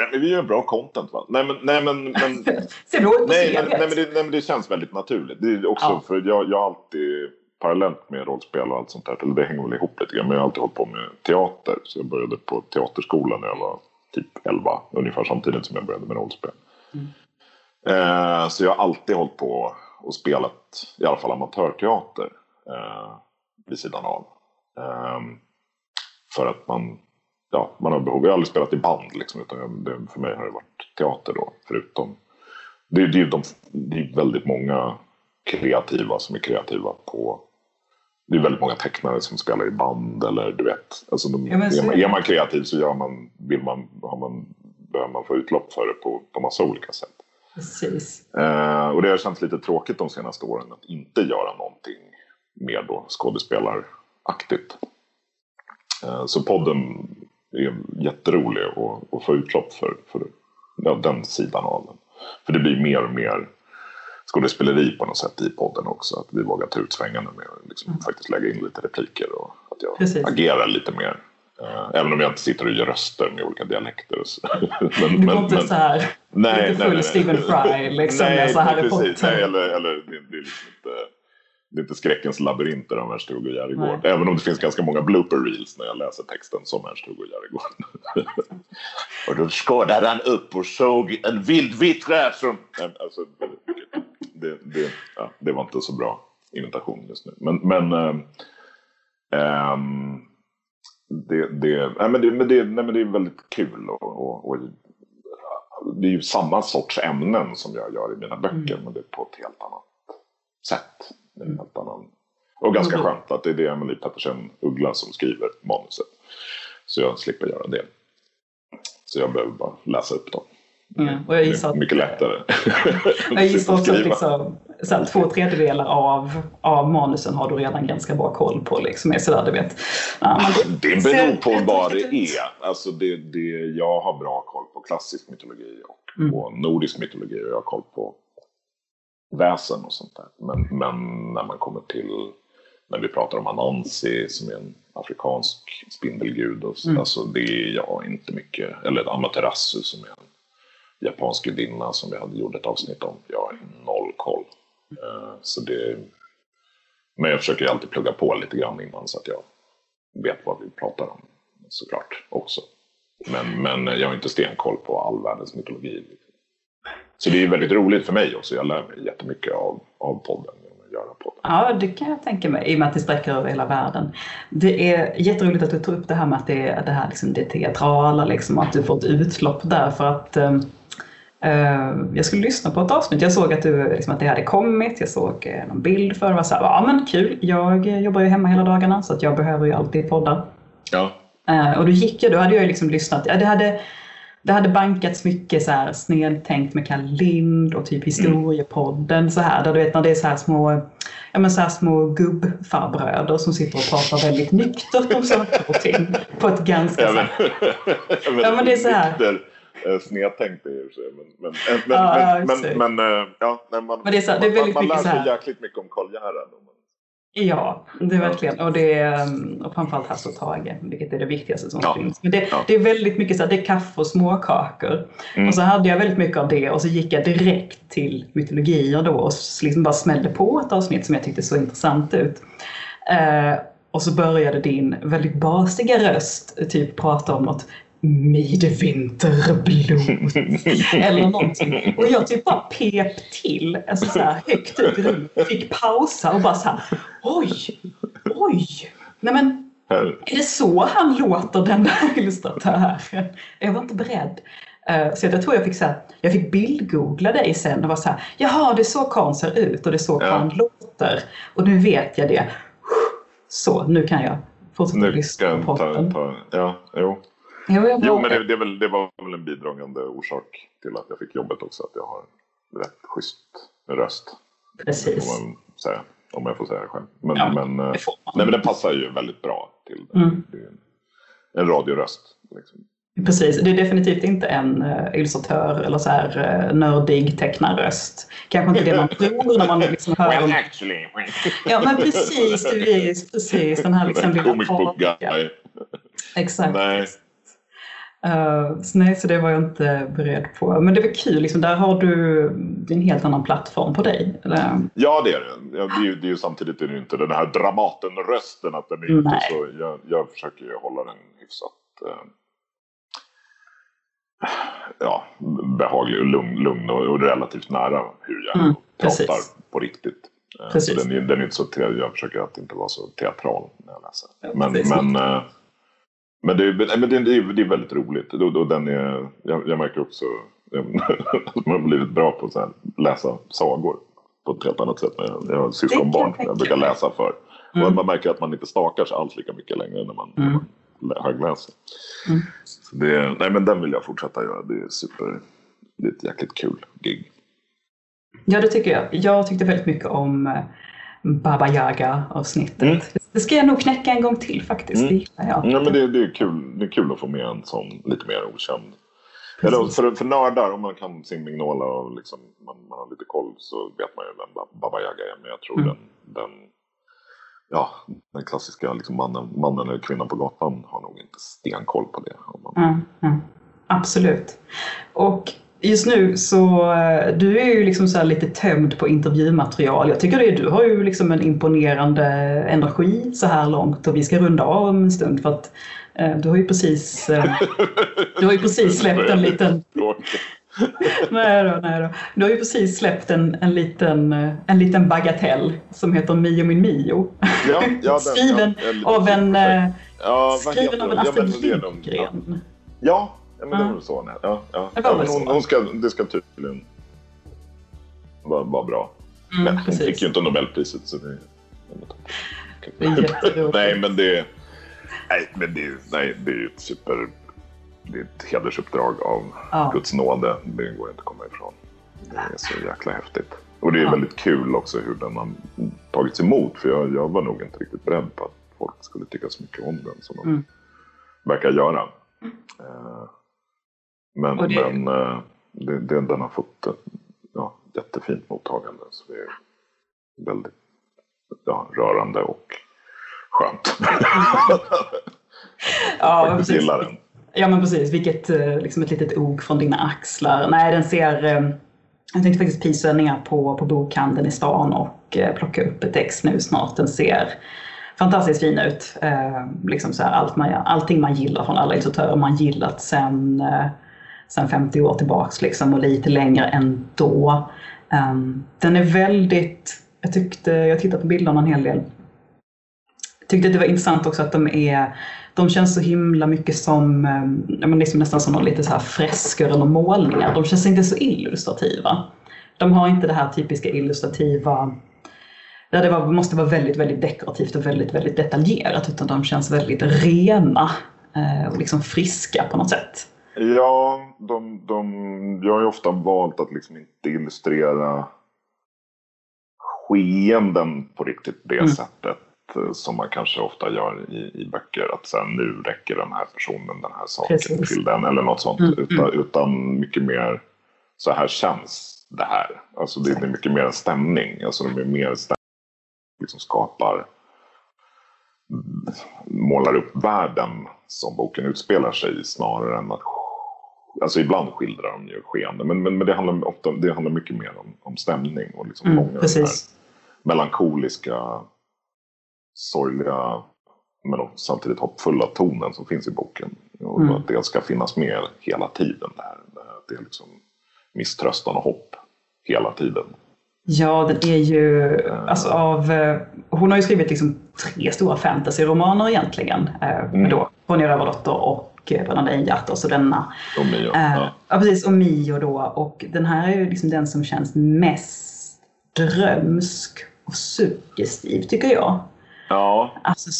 uh, vi gör bra content va? Nej men, nej, men, men, Ser du nej, nej, nej, men det, nej men det känns väldigt naturligt. Det är också ja. för jag, jag har alltid parallellt med rollspel och allt sånt där. Eller det hänger väl ihop lite grann. Men jag har alltid hållit på med teater. Så jag började på teaterskolan när jag var typ 11. Ungefär samtidigt som jag började med rollspel. Mm. Eh, så jag har alltid hållit på och spelat i alla fall amatörteater eh, vid sidan av. Eh, för att man, ja, man har behov. Jag har aldrig spelat i band liksom, utan jag, det, för mig har det varit teater då. Förutom, det, det, de, det är väldigt många kreativa som är kreativa på det är väldigt många tecknare som spelar i band eller du vet. Alltså de, ja, är, man, är man kreativ så gör man, vill man, har man, behöver man få utlopp för det på, på massa olika sätt. Precis. Eh, och det har känts lite tråkigt de senaste åren att inte göra någonting mer då skådespelaraktigt. Eh, så podden är jätterolig att, att få utlopp för, för ja, den sidan av den. För det blir mer och mer skådespeleri på något sätt i podden också. Att vi vågar ta ut svängarna med att liksom mm. faktiskt lägga in lite repliker och att jag Precis. agerar lite mer. Uh, även om jag inte sitter och gör röster med olika dialekter. men, du går inte så här, nej, lite full nej, Stephen Fry liksom nej, så Harry Potter. Nej, eller, eller det, det är liksom inte, det är inte skräckens labyrinter av Ernst-Hugo Järegård. Även om det finns ganska många blooper reels när jag läser texten som Ernst-Hugo Järegård. och då skådade han upp och såg en vild vittra som... Alltså, det, det, ja, det var inte så bra imitation just nu. Men, men äh, ähm, det, det, nej, men det, men det, nej, men det är väldigt kul och, och, och, det är ju samma sorts ämnen som jag gör i mina böcker mm. men det är på ett helt annat sätt. En helt annan, och ganska mm. skönt att det är det Emelie Pettersen Uggla som skriver manuset. Så jag slipper göra det. Så jag behöver bara läsa upp dem. Mm. Och jag gissar att, mycket lättare. jag gissar också att liksom, så här, två tredjedelar av, av manusen har du redan ganska bra koll på. Liksom, är sådär, du vet. Ja, det, det beror på vad det är. Alltså det, det, jag har bra koll på klassisk mytologi och mm. på nordisk mytologi och jag har koll på väsen och sånt där. Men, men när man kommer till när vi pratar om Anansi som är en afrikansk spindelgud. Och så, mm. alltså, det är jag inte mycket. Eller Amaterasu som är en japansk gudinna som vi hade gjort ett avsnitt om. Jag har noll koll. Uh, så det, men jag försöker alltid plugga på lite grann innan så att jag vet vad vi pratar om såklart också. Men, men jag har inte stenkoll på all världens mytologi. Så det är väldigt roligt för mig också. Jag lär mig jättemycket av, av podden. Ja, det kan jag tänka mig, i och med att det sträcker över hela världen. Det är jätteroligt att du tar upp det här med att det är det här liksom, det teatrala, liksom, att du får ett utlopp där. För att um, Uh, jag skulle lyssna på ett avsnitt. Jag såg att, du, liksom, att det hade kommit. Jag såg uh, någon bild för det. var så här, ja men kul. Jag jobbar ju hemma hela dagarna så att jag behöver ju alltid podda. Ja. Uh, och då gick jag, då hade jag liksom lyssnat. Ja, det, hade, det hade bankats mycket så här snedtänkt med Kalle Lind och typ historiepodden. Mm. Så här, där du vet när det är så här små, ja, men så här små gubbfarbröder som sitter och pratar väldigt nyktert om saker och ting. På ett ganska ja, men, så här, ja, men det är så här eh, snedtänkt för sig. Men, men, men, ja, men, men, men, eh, ja, man, men det är så, det är väldigt man, man lär sig jäkligt mycket om Karl Gerhard. Ja, det är verkligen. Och, det är, mm, och framförallt Hasse och Tage, vilket är det viktigaste som ja. finns. Men det, ja. det, är väldigt mycket så här, det är kaffe och småkakor. Mm. Och så hade jag väldigt mycket av det och så gick jag direkt till mytologier då och liksom bara smällde på ett avsnitt som jag tyckte såg intressant ut. Uh, och så började din väldigt basiga röst typ prata om något midvinterblod eller någonting. Och jag typ bara pep till, alltså så här högt ut i rummet. Fick pausa och bara så här, oj, oj. Nej men, är det så han låter den där illustratören? Jag var inte beredd. Eh, så jag tror jag fick så här, jag fick bildgoogla dig sen och var så här, jaha det är så Karl ser ut och det är så ja. låter. Och nu vet jag det. Så, nu kan jag fortsätta lyssna på podden. Ja, jo. Jo, jo men det, det, väl, det, var väl en bidragande orsak till att jag fick jobbet också. Att jag har rätt schysst röst. Precis. man säga, om jag får säga det själv. Men, ja, men, det nej, men den passar ju väldigt bra till mm. en radioröst. Liksom. Precis, det är definitivt inte en uh, illustratör eller så här uh, nördig tecknarröst. Kanske inte det man tror när man liksom hör... Well, actually. ja, men precis, precis, precis. Den här liksom lilla Comic book guy. Exakt. Nej. Uh, så nej, så det var jag inte beredd på. Men det var kul, liksom, där har du en helt annan plattform på dig. Eller? Ja, det är det. Ja, det, är ju, det är ju samtidigt är det inte den här Dramaten-rösten. Att den är inte så, jag, jag försöker ju hålla den hyfsat uh, ja, behaglig och lugn, lugn och, och relativt nära hur jag mm, pratar på riktigt. Eh, precis. Så den, den är inte så, jag försöker att inte vara så teatral när jag läser. Men, men, men det, är, men det, är, det är väldigt roligt. Och, den är, jag, jag märker också att man har blivit bra på att läsa sagor på ett helt annat sätt. Jag, har syskonbarn jag brukar läsa för. Mm. Och man märker att man inte stakar sig alls lika mycket längre när man, mm. man högläser. Mm. Så det, nej men den vill jag fortsätta göra. Det är super, det är ett jäkligt kul gig. Ja det tycker jag. Jag tyckte väldigt mycket om eh, Baba Yaga-avsnittet. Mm. Det ska jag nog knäcka en gång till faktiskt. Mm. Det ja, men det, det, är kul, det är kul att få med en sån lite mer okänd. Eller för, för nördar, om man kan sin Mignola och liksom, man, man har lite koll så vet man ju vem Baba Yaga är. Men jag tror mm. den, den, ja, den klassiska liksom mannen, mannen eller kvinnan på gatan har nog inte stenkoll på det. Man... Mm, mm. Absolut. Och Just nu så, eh, du är ju liksom så lite tömd på intervjumaterial. Jag tycker det, du har ju liksom en imponerande energi så här långt och vi ska runda av om en stund för att eh, du har ju precis, eh, du har ju precis släppt en liten... nej då, nej då. Du har ju precis släppt en, en, liten, en liten bagatell som heter Mio min Mio. Ja, ja, skriven ja, av en, ja, skriven av en Astrid Lindgren. Ja, Ja, men det var väl så. Nej. Ja, ja. Ja, men hon, hon, ska, det ska tydligen vara, vara bra. Mm, men hon fick ju inte Nobelpriset så det... Det är nej, men det... Nej, men det, nej, det är ju ett super... Det är ett hedersuppdrag av ja. Guds nåde. Det går inte att komma ifrån. Det är så jäkla häftigt. Och det är ja. väldigt kul också hur den har tagits emot. För jag, jag var nog inte riktigt beredd på att folk skulle tycka så mycket om den som de mm. verkar göra. Mm. Men, det... men uh, det, det, den har fått ja, jättefint mottagande. Så det är väldigt ja, rörande och skönt. ja, precis. gillar den. Ja men precis, vilket eh, liksom ett litet ok från dina axlar. Nej den ser, eh, jag tänkte faktiskt ner på, på bokhandeln i stan och plocka upp ett ex nu snart. Den ser fantastiskt fin ut. liksom så här, allt man, allting man gillar från alla illustratörer man gillat sen sen 50 år tillbaks liksom och lite längre ändå. Um, den är väldigt, jag tyckte, jag tittade på bilderna en hel del. Tyckte det var intressant också att de är, de känns så himla mycket som, um, liksom nästan som lite så här fresker eller målningar. De känns inte så illustrativa. De har inte det här typiska illustrativa där det var, måste vara väldigt, väldigt dekorativt och väldigt, väldigt detaljerat utan de känns väldigt rena eh, och liksom friska på något sätt. Ja, de, de, jag har ju ofta valt att liksom inte illustrera skeenden på riktigt det mm. sättet eh, som man kanske ofta gör i, i böcker. Att sen nu räcker den här personen den här saken Precis. till den eller något sånt. Mm. Utan, mm. utan mycket mer så här känns det här. Alltså det, det är mycket mer en stämning. Alltså det är mer stämning liksom skapar målar upp världen som boken utspelar sig i snarare än att Alltså ibland skildrar de ju skeende men, men, men det, handlar ofta, det handlar mycket mer om, om stämning och liksom mm, den här melankoliska, sorgliga men samtidigt hoppfulla tonen som finns i boken. Och mm. att det ska finnas med hela tiden. Där. Det är liksom misströstan och hopp hela tiden. Ja, den är ju, alltså av, eh, hon har ju skrivit liksom tre stora fantasyromaner egentligen. Eh, mm. Då, Ronja Rövardotter och Lejonhjärta och så denna. Och Mio. Äh, ja. ja. precis. Och Mio då. Och den här är ju liksom den som känns mest drömsk och suggestiv tycker jag. Ja. Alltså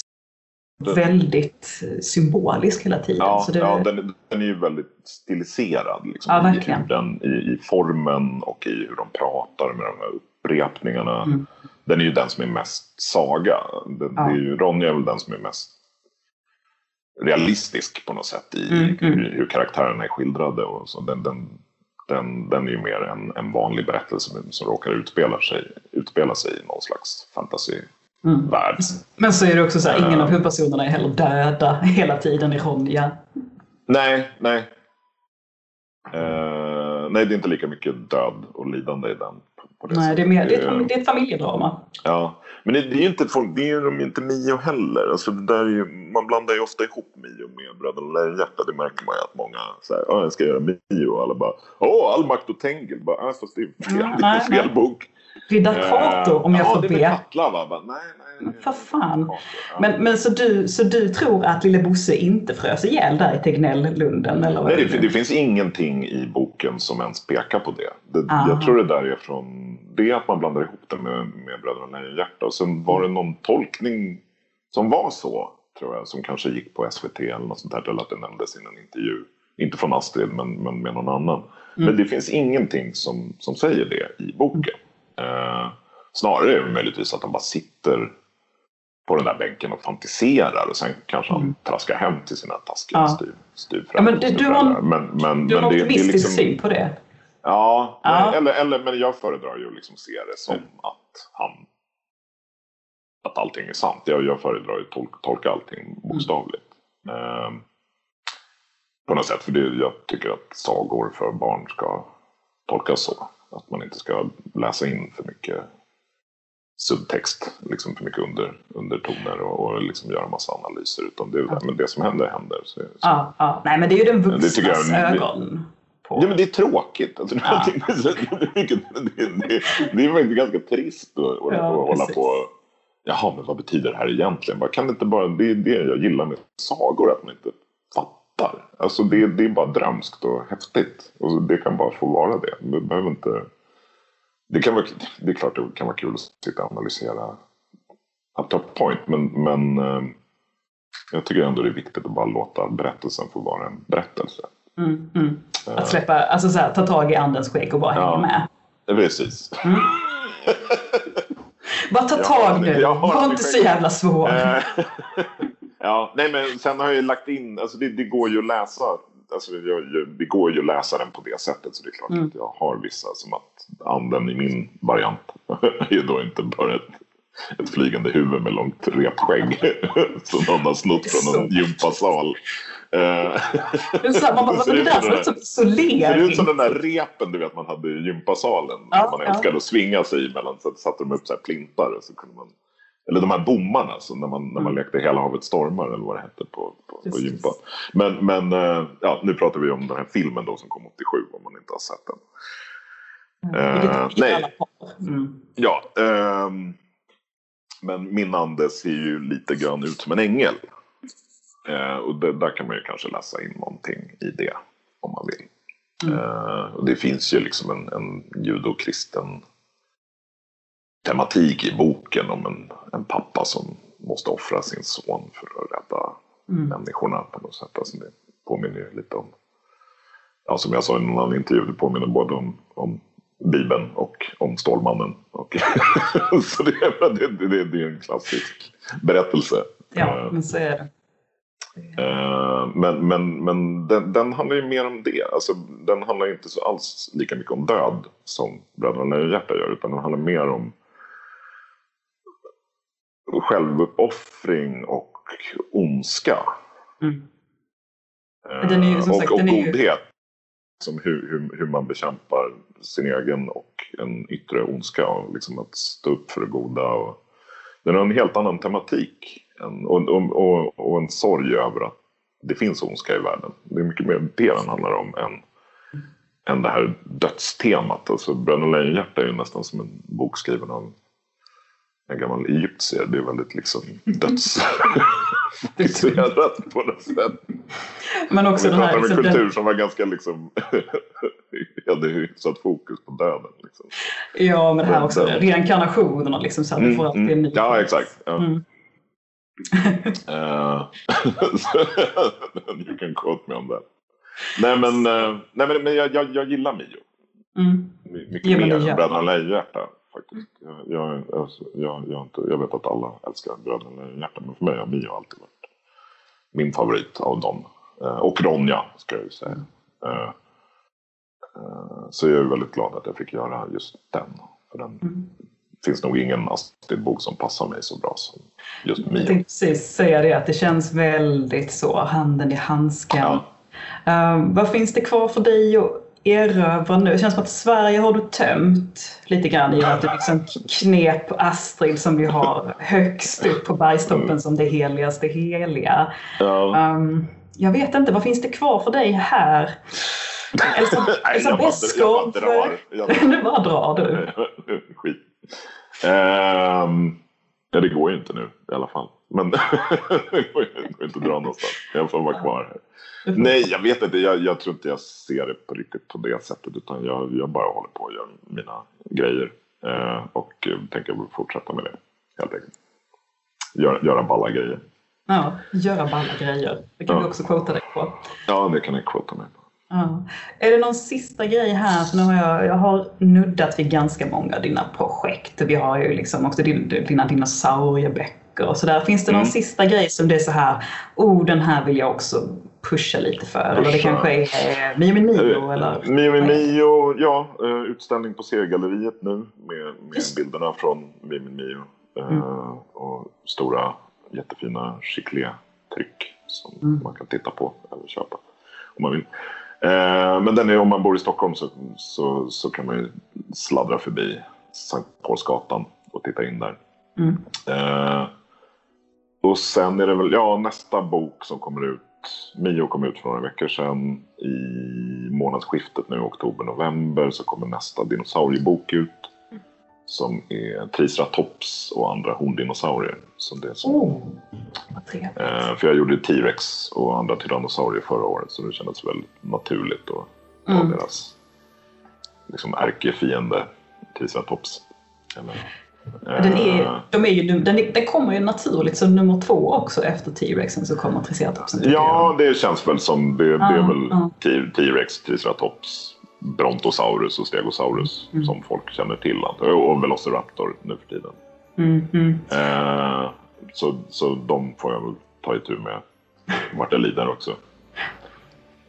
väldigt symbolisk hela tiden. Ja, det... ja den, den, är ju väldigt stiliserad. Liksom, ja. I, den, i, I formen och i hur de pratar med de här upprepningarna. Mm. Den är ju den som är mest saga. Den, ja. det är ju, Ronja är väl den som är mest realistisk på något sätt i mm, mm. Hur, hur, karaktärerna är skildrade. Och så. Den, den, den, den är ju mer en, en vanlig berättelse som, som råkar utspela sig, utspela sig i någon slags fantasy Mm. Men så är det också så här, ingen av huvudpersonerna är heller döda hela tiden i Ronja. Nej, nej. Uh, nej, det är inte lika mycket död och lidande i den. Nej, det är, mer, det, är ett, det är ett familjedrama. Ja, men det, det är inte folk, det är ju inte Mio heller. Alltså det där är ju, man blandar ju ofta ihop Mio med Bröderna Lejonhjärta. Det märker man ju att många säger, ja jag ska göra Mio och alla bara, åh all makt och Tengil. Bara, äh, fast det är fel, nej, fel bok. Riddar Kato om jag ja, får be. Ja, det är Katla va? Nej, nej. För fan. Men, men så, du, så du tror att lille Bosse inte frös ihjäl där i Tegnelllunden? Eller nej, det, det, finns ingenting i boken som ens pekar på det. det jag tror det där är från det att man blandar ihop det med, med Bröderna Lejonhjärta. Och sen var det någon tolkning som var så, tror jag, som kanske gick på SVT eller något sånt där. Eller att det nämndes i en intervju. Inte från Astrid, men, men med någon annan. Mm. Men det finns ingenting som, som säger det i boken. Eh, snarare är det möjligtvis att han bara sitter på den där bänken och fantiserar och sen kanske han mm. traskar hem till sina taskiga ja. styv, styvföräldrar. Ja, men du, du har, men, men, du har en optimistisk liksom, syn på det? Ja, ja. eller, eller, men jag föredrar ju att liksom se det som mm. att han att allting är sant. Jag, jag föredrar att tolka, tolka allting bokstavligt. Mm. Eh, på något sätt, för det, jag tycker att sagor för barn ska tolkas så. Att man inte ska läsa in för mycket subtext, liksom för mycket under, undertoner och, och liksom göra massa analyser. Utan det, ja. men det som händer, händer. Så, så. Ja, ja, nej men det är ju den vuxnas ögon. På. Ja men det är tråkigt. Alltså, ja. det, det, det, är ganska trist att, att, ja, hålla på Jaha, men vad betyder det här egentligen? Kan det inte bara, det är det jag gillar med sagor, att man inte fattar. Alltså det, det är bara drömskt och häftigt. Och det kan bara få vara det. Det behöver inte... Det, kan vara, det är klart det kan vara kul att sitta och analysera up to point. Men, men eh, jag tycker ändå det är viktigt att bara låta berättelsen få vara en berättelse. Mm, mm. Att släppa, alltså så här, ta tag i andens skägg och bara ja, hänga med. Precis. Mm. bara ta tag nu, var inte så jävla svår. Ja, nej men sen har jag ju lagt in, alltså det, det går ju att läsa. Alltså det, det går ju att läsa den på det sättet så det är klart mm. att jag har vissa som att anden i min variant är då inte bara ett, ett flygande huvud med långt repskägg som någon har snott från en gympasal. Det ser ut som den där repen du vet man hade i gympasalen. Ja, man älskade ja. att svinga sig emellan. Så satte de upp så här plintar och så kunde man eller de här bommarna alltså, när, man, när man mm. lekte Hela havet stormar eller vad det hette på, på, på gympan. Men, men eh, ja, nu pratar vi om den här filmen då som kom 87 om man inte har sett den. Mm. Uh, nej. Mm. Ja. Uh, men min ande ser ju lite grann ut som en ängel. Uh, och det, där kan man ju kanske läsa in någonting i det om man vill. Mm. och det finns ju liksom en, en judokristen tematik i boken om en, en pappa som måste offra sin son för att rädda mm. människorna på något sätt. Alltså det påminner ju lite om, ja, som jag sa i någon annan intervju, det påminner både om, om Bibeln och om Stålmannen. Och så det, det, det, det, är en klassisk berättelse. Ja, eh, men så är det. Eh, men, men, men den, den, handlar ju mer om det. Alltså, den handlar inte så alls lika mycket om död som Bröderna Lejonhjärta gör. Utan den handlar mer om självuppoffring och ondska. Mm. Den är ju, som och, sagt, och den är godhet. Ju... Som hur, hur, hur, man bekämpar sin egen och en yttre ondska. Och liksom att stå upp för det goda. Och, den har en helt annan tematik. Och, och, och, och, en sorg över att det finns ondska i världen. Det är mycket mer det den handlar om än, än det här dödstemat. Alltså Bröderna Lejonhjärta är ju nästan som en bok skriven av en gammal egyptier. Det är väldigt liksom dödsfixerat på något sätt. Men också den här... Liksom, en kultur som var ganska liksom... hade hyfsat fokus på döden. Liksom. Ja, men det här också. Den... Reinkarnationen och liksom så här, mm, får alltid mm, Ja, exakt. Ja. Mm. uh, you can quote me on that. Nej men, uh, nej, men, jag, jag, jag gillar Mio. Mm. Mycket ja, mer än Bröderna Lejonhjärta faktiskt. Jag, jag, jag, jag, inte, jag vet att alla älskar Bröderna Lejonhjärta men för mig har Mio alltid varit min favorit av dem. Uh, och Ronja ska jag ju säga. Uh, så jag är väldigt glad att jag fick göra just den. För den mm. finns nog ingen Astrid-bok som passar mig så bra som just Mio. Jag tänkte precis säga det, att det känns väldigt så, handen i handsken. Ja. Uh, vad finns det kvar för dig att erövra nu? Det känns som att Sverige har du tömt lite grann i att du liksom knep Astrid som vi har högst upp på bergstoppen som det heligaste heliga. Ja. Um, jag vet inte, vad finns det kvar för dig här? Elsa, Elsa Beskow. Jag bara drar. Jag bara drar du. Skit. Um, ja, det går ju inte nu i alla fall. Men det går inte att dra någonstans. Jag får vara kvar här. Nej, jag vet inte. Jag, jag, tror inte jag ser det på riktigt på det sättet. Utan jag, jag bara håller på och gör mina grejer. Uh, och tänker fortsätta med det helt enkelt. Gör, göra balla grejer. Ja, göra balla grejer. Det kan ja. vi också quota dig på. Ja, det kan ni quota mig på. Ja. Är det någon sista grej här? För nu har jag, jag har nuddat vid ganska många av dina projekt. Vi har ju liksom också dina dinosaurieböcker och sådär. Finns det någon mm. sista grej som det är så här, oh den här vill jag också pusha lite för? Eller det kanske är eh, Mio Mio? Eller? Mio Mio, ja. Eh, utställning på Seriegalleriet nu med, med bilderna från Mio Mio. Eh, mm. Och stora jättefina Chiclé-tryck som mm. man kan titta på eller köpa om man vill. Eh, men den är, om man bor i Stockholm så, så, så kan man ju sladdra förbi Sankt Paulsgatan och titta in där. Mm. Eh, och sen är det väl, ja nästa bok som kommer ut, Mio kom ut för några veckor sedan. I månadsskiftet nu, oktober-november, så kommer nästa dinosauriebok ut som är triceratops och andra horndinosaurier. Som det som, oh, eh, för jag gjorde T-rex och andra tyrannosaurier förra året så det kändes väldigt naturligt att ta mm. deras liksom, ärkefiende triceratops. Eller, den, är, eh, de är ju, den, den kommer ju naturligt som nummer två också efter T-rexen så kommer triceratopsen. Ja, det känns väl som det, det är väl T-rex, triceratops Brontosaurus och Stegosaurus mm. som folk känner till. Och Velociraptor nu för tiden. Mm, mm. Eh, så, så de får jag väl ta itu med vart jag lider också.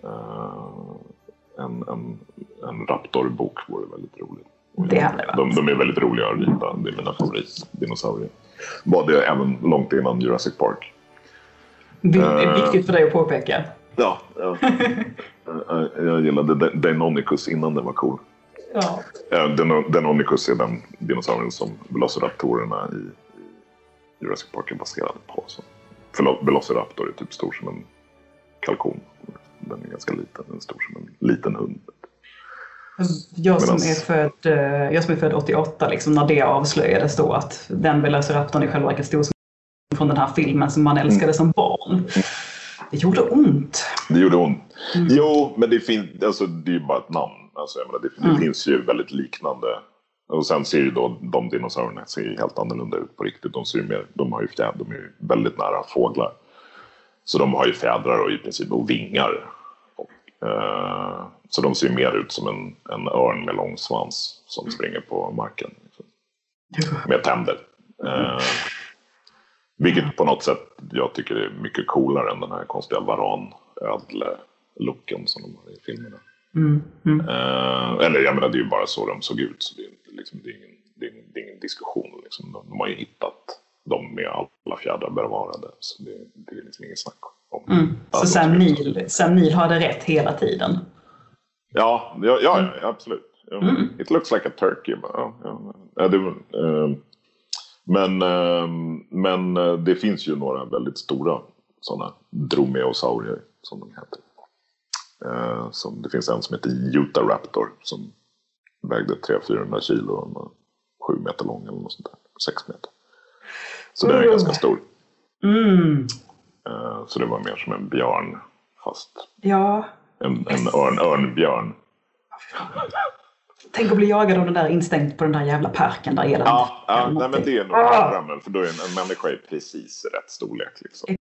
Eh, en, en, en Raptor-bok vore väldigt roligt. Det hade varit. De, de är väldigt roliga att rita. Det är mina favoritdinosaurier. Var det även långt innan Jurassic Park. Det är eh, viktigt för dig att påpeka. Ja, ja. jag gillade Deinonychus innan den var cool. Ja. Deinonychus är den dinosaurien som Velociraptorerna i Jurassic Park är baserade på. Så. Velociraptor är typ stor som en kalkon. Den är ganska liten, den är stor som en liten hund. Jag som, är född, eh, jag som är född 88, liksom, när det avslöjades då att den Velociraptorn i själva verket stod som från den här filmen som man älskade mm. som barn. Mm. Det gjorde ont. Det gjorde ont. Mm. Jo, men det, fin- alltså, det är ju bara ett namn. Alltså, jag menar, det, mm. det finns ju väldigt liknande. Och sen ser ju då de dinosaurierna ser helt annorlunda ut på riktigt. De, ser mer, de, har ju fjädrar, de är ju väldigt nära fåglar. Så de har ju fjädrar och i princip och vingar. Och, uh, så de ser mer ut som en, en örn med lång svans som springer på marken. Med tänder. Uh, vilket på något sätt jag tycker är mycket coolare än den här konstiga varanödle-looken som de har i filmerna. Mm, mm. Uh, eller jag menar det är ju bara så de såg ut så det är, liksom, det är, ingen, det är, det är ingen, diskussion. Liksom. De, de, har ju hittat dem med alla fjädrar bevarade så det, det är liksom inget snack om. Mm. Så Sam Neill, Sam Neill hade rätt hela tiden? Ja, ja, ja, ja absolut. Mm. It looks like a turkey. Ja, ja, det, uh, men, ehm, men eh, det finns ju några väldigt stora sådana dromeosaurier som de heter. Eh, som, det finns en som heter Utah Raptor som vägde 300-400 kilo och var 7 meter lång eller något sånt där. 6 meter. Så den är mm. ganska stor. Mm. Eh, så det var mer som en björn fast ja. en, en örn, örnbjörn. Tänk att bli jagad av den där instängd på den där jävla parken där hela Ja, ja nej, men det är nog ah! drömmen. För då är en, en människa i precis rätt storlek. Liksom.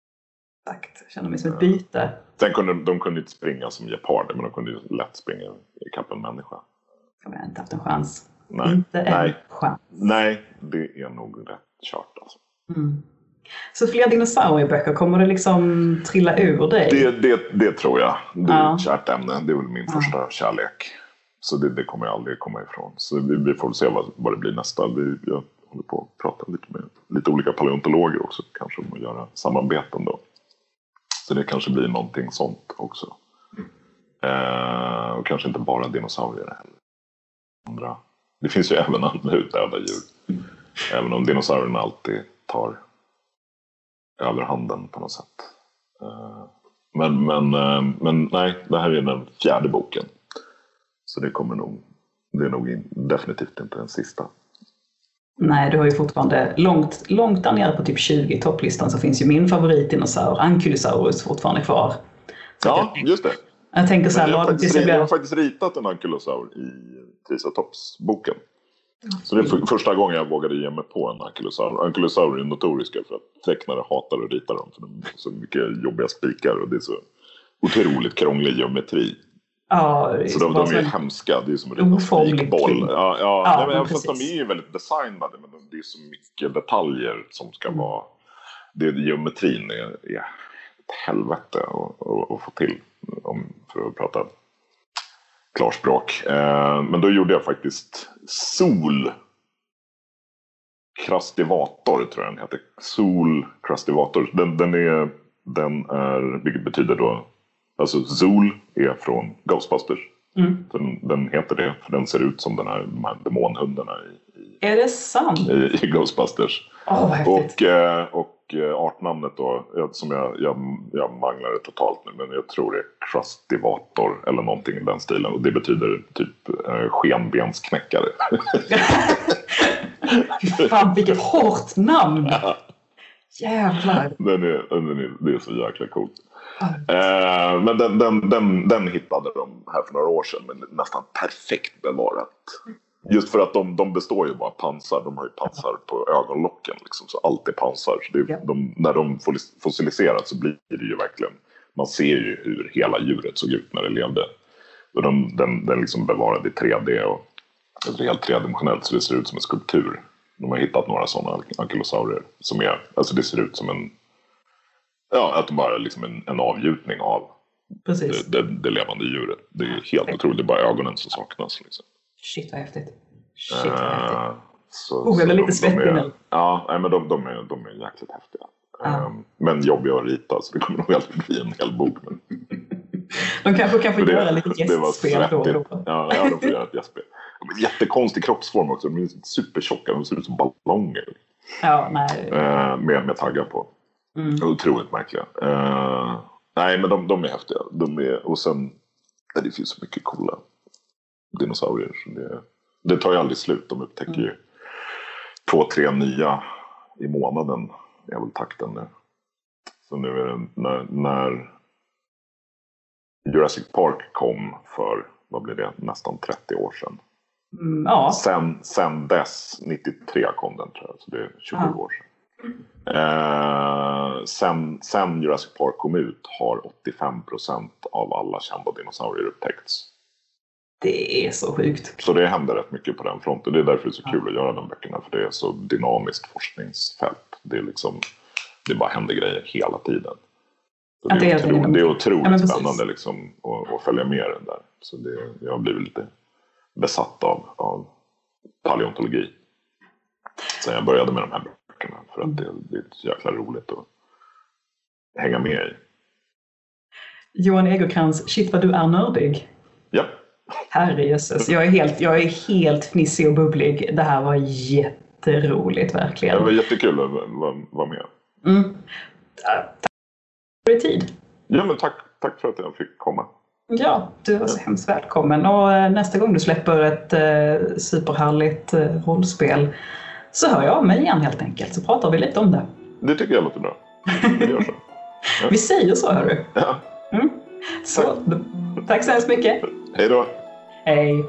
Exakt. Känner mig som ett byte. Sen kunde de kunde inte springa som geparder, men de kunde ju lätt springa ikapp en människa. Jag har inte haft en chans. Nej. Inte en nej. chans. Nej, det är nog rätt kört alltså. Mm. Så fler dinosaurieböcker, kommer det liksom trilla ur dig? Det, det, det tror jag. Det är ja. ett kärt ämne. Det är väl min ja. första kärlek. Så det, det, kommer jag aldrig komma ifrån. Så vi, vi får väl se vad, vad det blir nästa. Vi, jag håller på att prata lite med lite olika paleontologer också. Kanske om att göra samarbeten då. Så det kanske blir någonting sånt också. Eh, och kanske inte bara dinosaurier heller. Andra. Det finns ju även andra utdöda djur. Även om dinosaurierna alltid tar överhanden på något sätt. Eh, men, men, eh, men nej, det här är den fjärde boken. Så det kommer nog, det är nog definitivt inte den sista. Nej, du har ju fortfarande långt, långt där nere på typ 20 topplistan så finns ju min favoritdinosaur, Ankylosaurus, fortfarande kvar. Så ja, jag, just det. Jag tänker så här, jag, har faktiskt, jag, jag har faktiskt ritat en Ankylosaur i Triceratops-boken. Så det är första gången jag vågade ge mig på en ankylosaur. Ankylosaurer är notoriska för att tecknare hatar att rita dem. För de har så mycket jobbiga spikar och det är så otroligt krånglig geometri. Ja, så de, de är ju hemska. Det är som en spikboll. Ja, ja, ja nej, men fast de är ju väldigt designade. Men det är så mycket detaljer som ska mm. vara... Det, geometrin är, är ett helvete att, få till. Om, för att prata klarspråk. Eh, men då gjorde jag faktiskt Sol Krastivator tror jag den heter. Sol Krastivator. Den, den, är, den är, vilket betyder då, alltså Sol är från Ghostbusters. Mm. Den, den, heter det för den ser ut som den här, de här demonhundarna i, i, är det sant? i, i Ghostbusters. Oh, och, eh, och och eh, artnamnet då, som jag, jag, jag manglar det totalt nu, men jag tror det är Crustivator eller någonting i den stilen. Och det betyder typ eh, skenbensknäckare. Fan vilket hårt namn! Jävlar! Den är, den är, det är så jäkla coolt. Eh, men den, den, den, den hittade de här för några år sedan, men nästan perfekt bevarat. Just för att de, de består ju bara av pansar. De har ju pansar på ögonlocken. Liksom, så allt är pansar. Så ja. de, när de fossiliseras så blir det ju verkligen... Man ser ju hur hela djuret såg ut när det levde. Och de, den, den liksom bevarad i 3D och alltså helt tredimensionellt så det ser ut som en skulptur. De har hittat några sådana ankylosaurier som är, alltså det ser ut som en, ja att de bara är liksom en, en avgjutning av det, det, det, levande djuret. Det är helt otroligt, det är bara ögonen som saknas. Liksom. Shit vad häftigt. Shit vad häftigt. Uh, så, oh, jag blir lite svettig nu. Ja, nej, men de, de, är, de är jäkligt häftiga. Uh. Um, men jobbiga att rita så det kommer nog aldrig bli en hel bok. Men... de kanske kan få det, göra lite gästspel då och då. Ja, ja, de får göra ett gästspel. Jättekonstig kroppsform också. De är supertjocka. De ser ut som ballonger. Ja, nej. Uh, med, med taggar på. Mm. Otroligt märkliga. Uh, nej, men de, de är häftiga. De är, och sen, det finns så mycket coola dinosaurier. Så det, det tar ju aldrig slut. De upptäcker mm. ju två, tre nya i månaden. Är väl takten nu. Så nu är det när, när Jurassic Park kom för, vad blir det, nästan 30 år sedan. Mm, ja. sen, sen dess, 93 kom den tror jag, så det är 27 ja. år sedan. Eh, sen, sen Jurassic Park kom ut har 85 procent av alla kända dinosaurier upptäckts. Det är så sjukt. Så det händer rätt mycket på den fronten. Det är därför det är så kul att göra de böckerna. För det är så dynamiskt forskningsfält. Det, är liksom, det bara händer grejer hela tiden. Så det, är otroligt, det är otroligt ja, spännande liksom, att, att, följa med den där. Så det, jag har blivit lite besatt av, av paleontologi. Sen jag började med de här böckerna. För att det, det är så jäkla roligt att hänga med i. Johan Egerkrans, shit vad du är nördig. Ja. Herrejösses, jag är, helt, jag är helt fnissig och bubblig. Det här var jätteroligt verkligen. Det var jättekul att vara med. Mm. Tack för din tid. Ja, men tack, tack för att jag fick komma. Ja, du var så hemskt välkommen. Och eh, nästa gång du släpper ett eh, superhärligt eh, rollspel så hör jag av mig igen helt enkelt så pratar vi lite om det. Det tycker jag låter bra. Vi gör så. Ja. vi säger så hörru. Ja. Mm. Så, tack. tack så hemskt mycket. Hej då! Hej!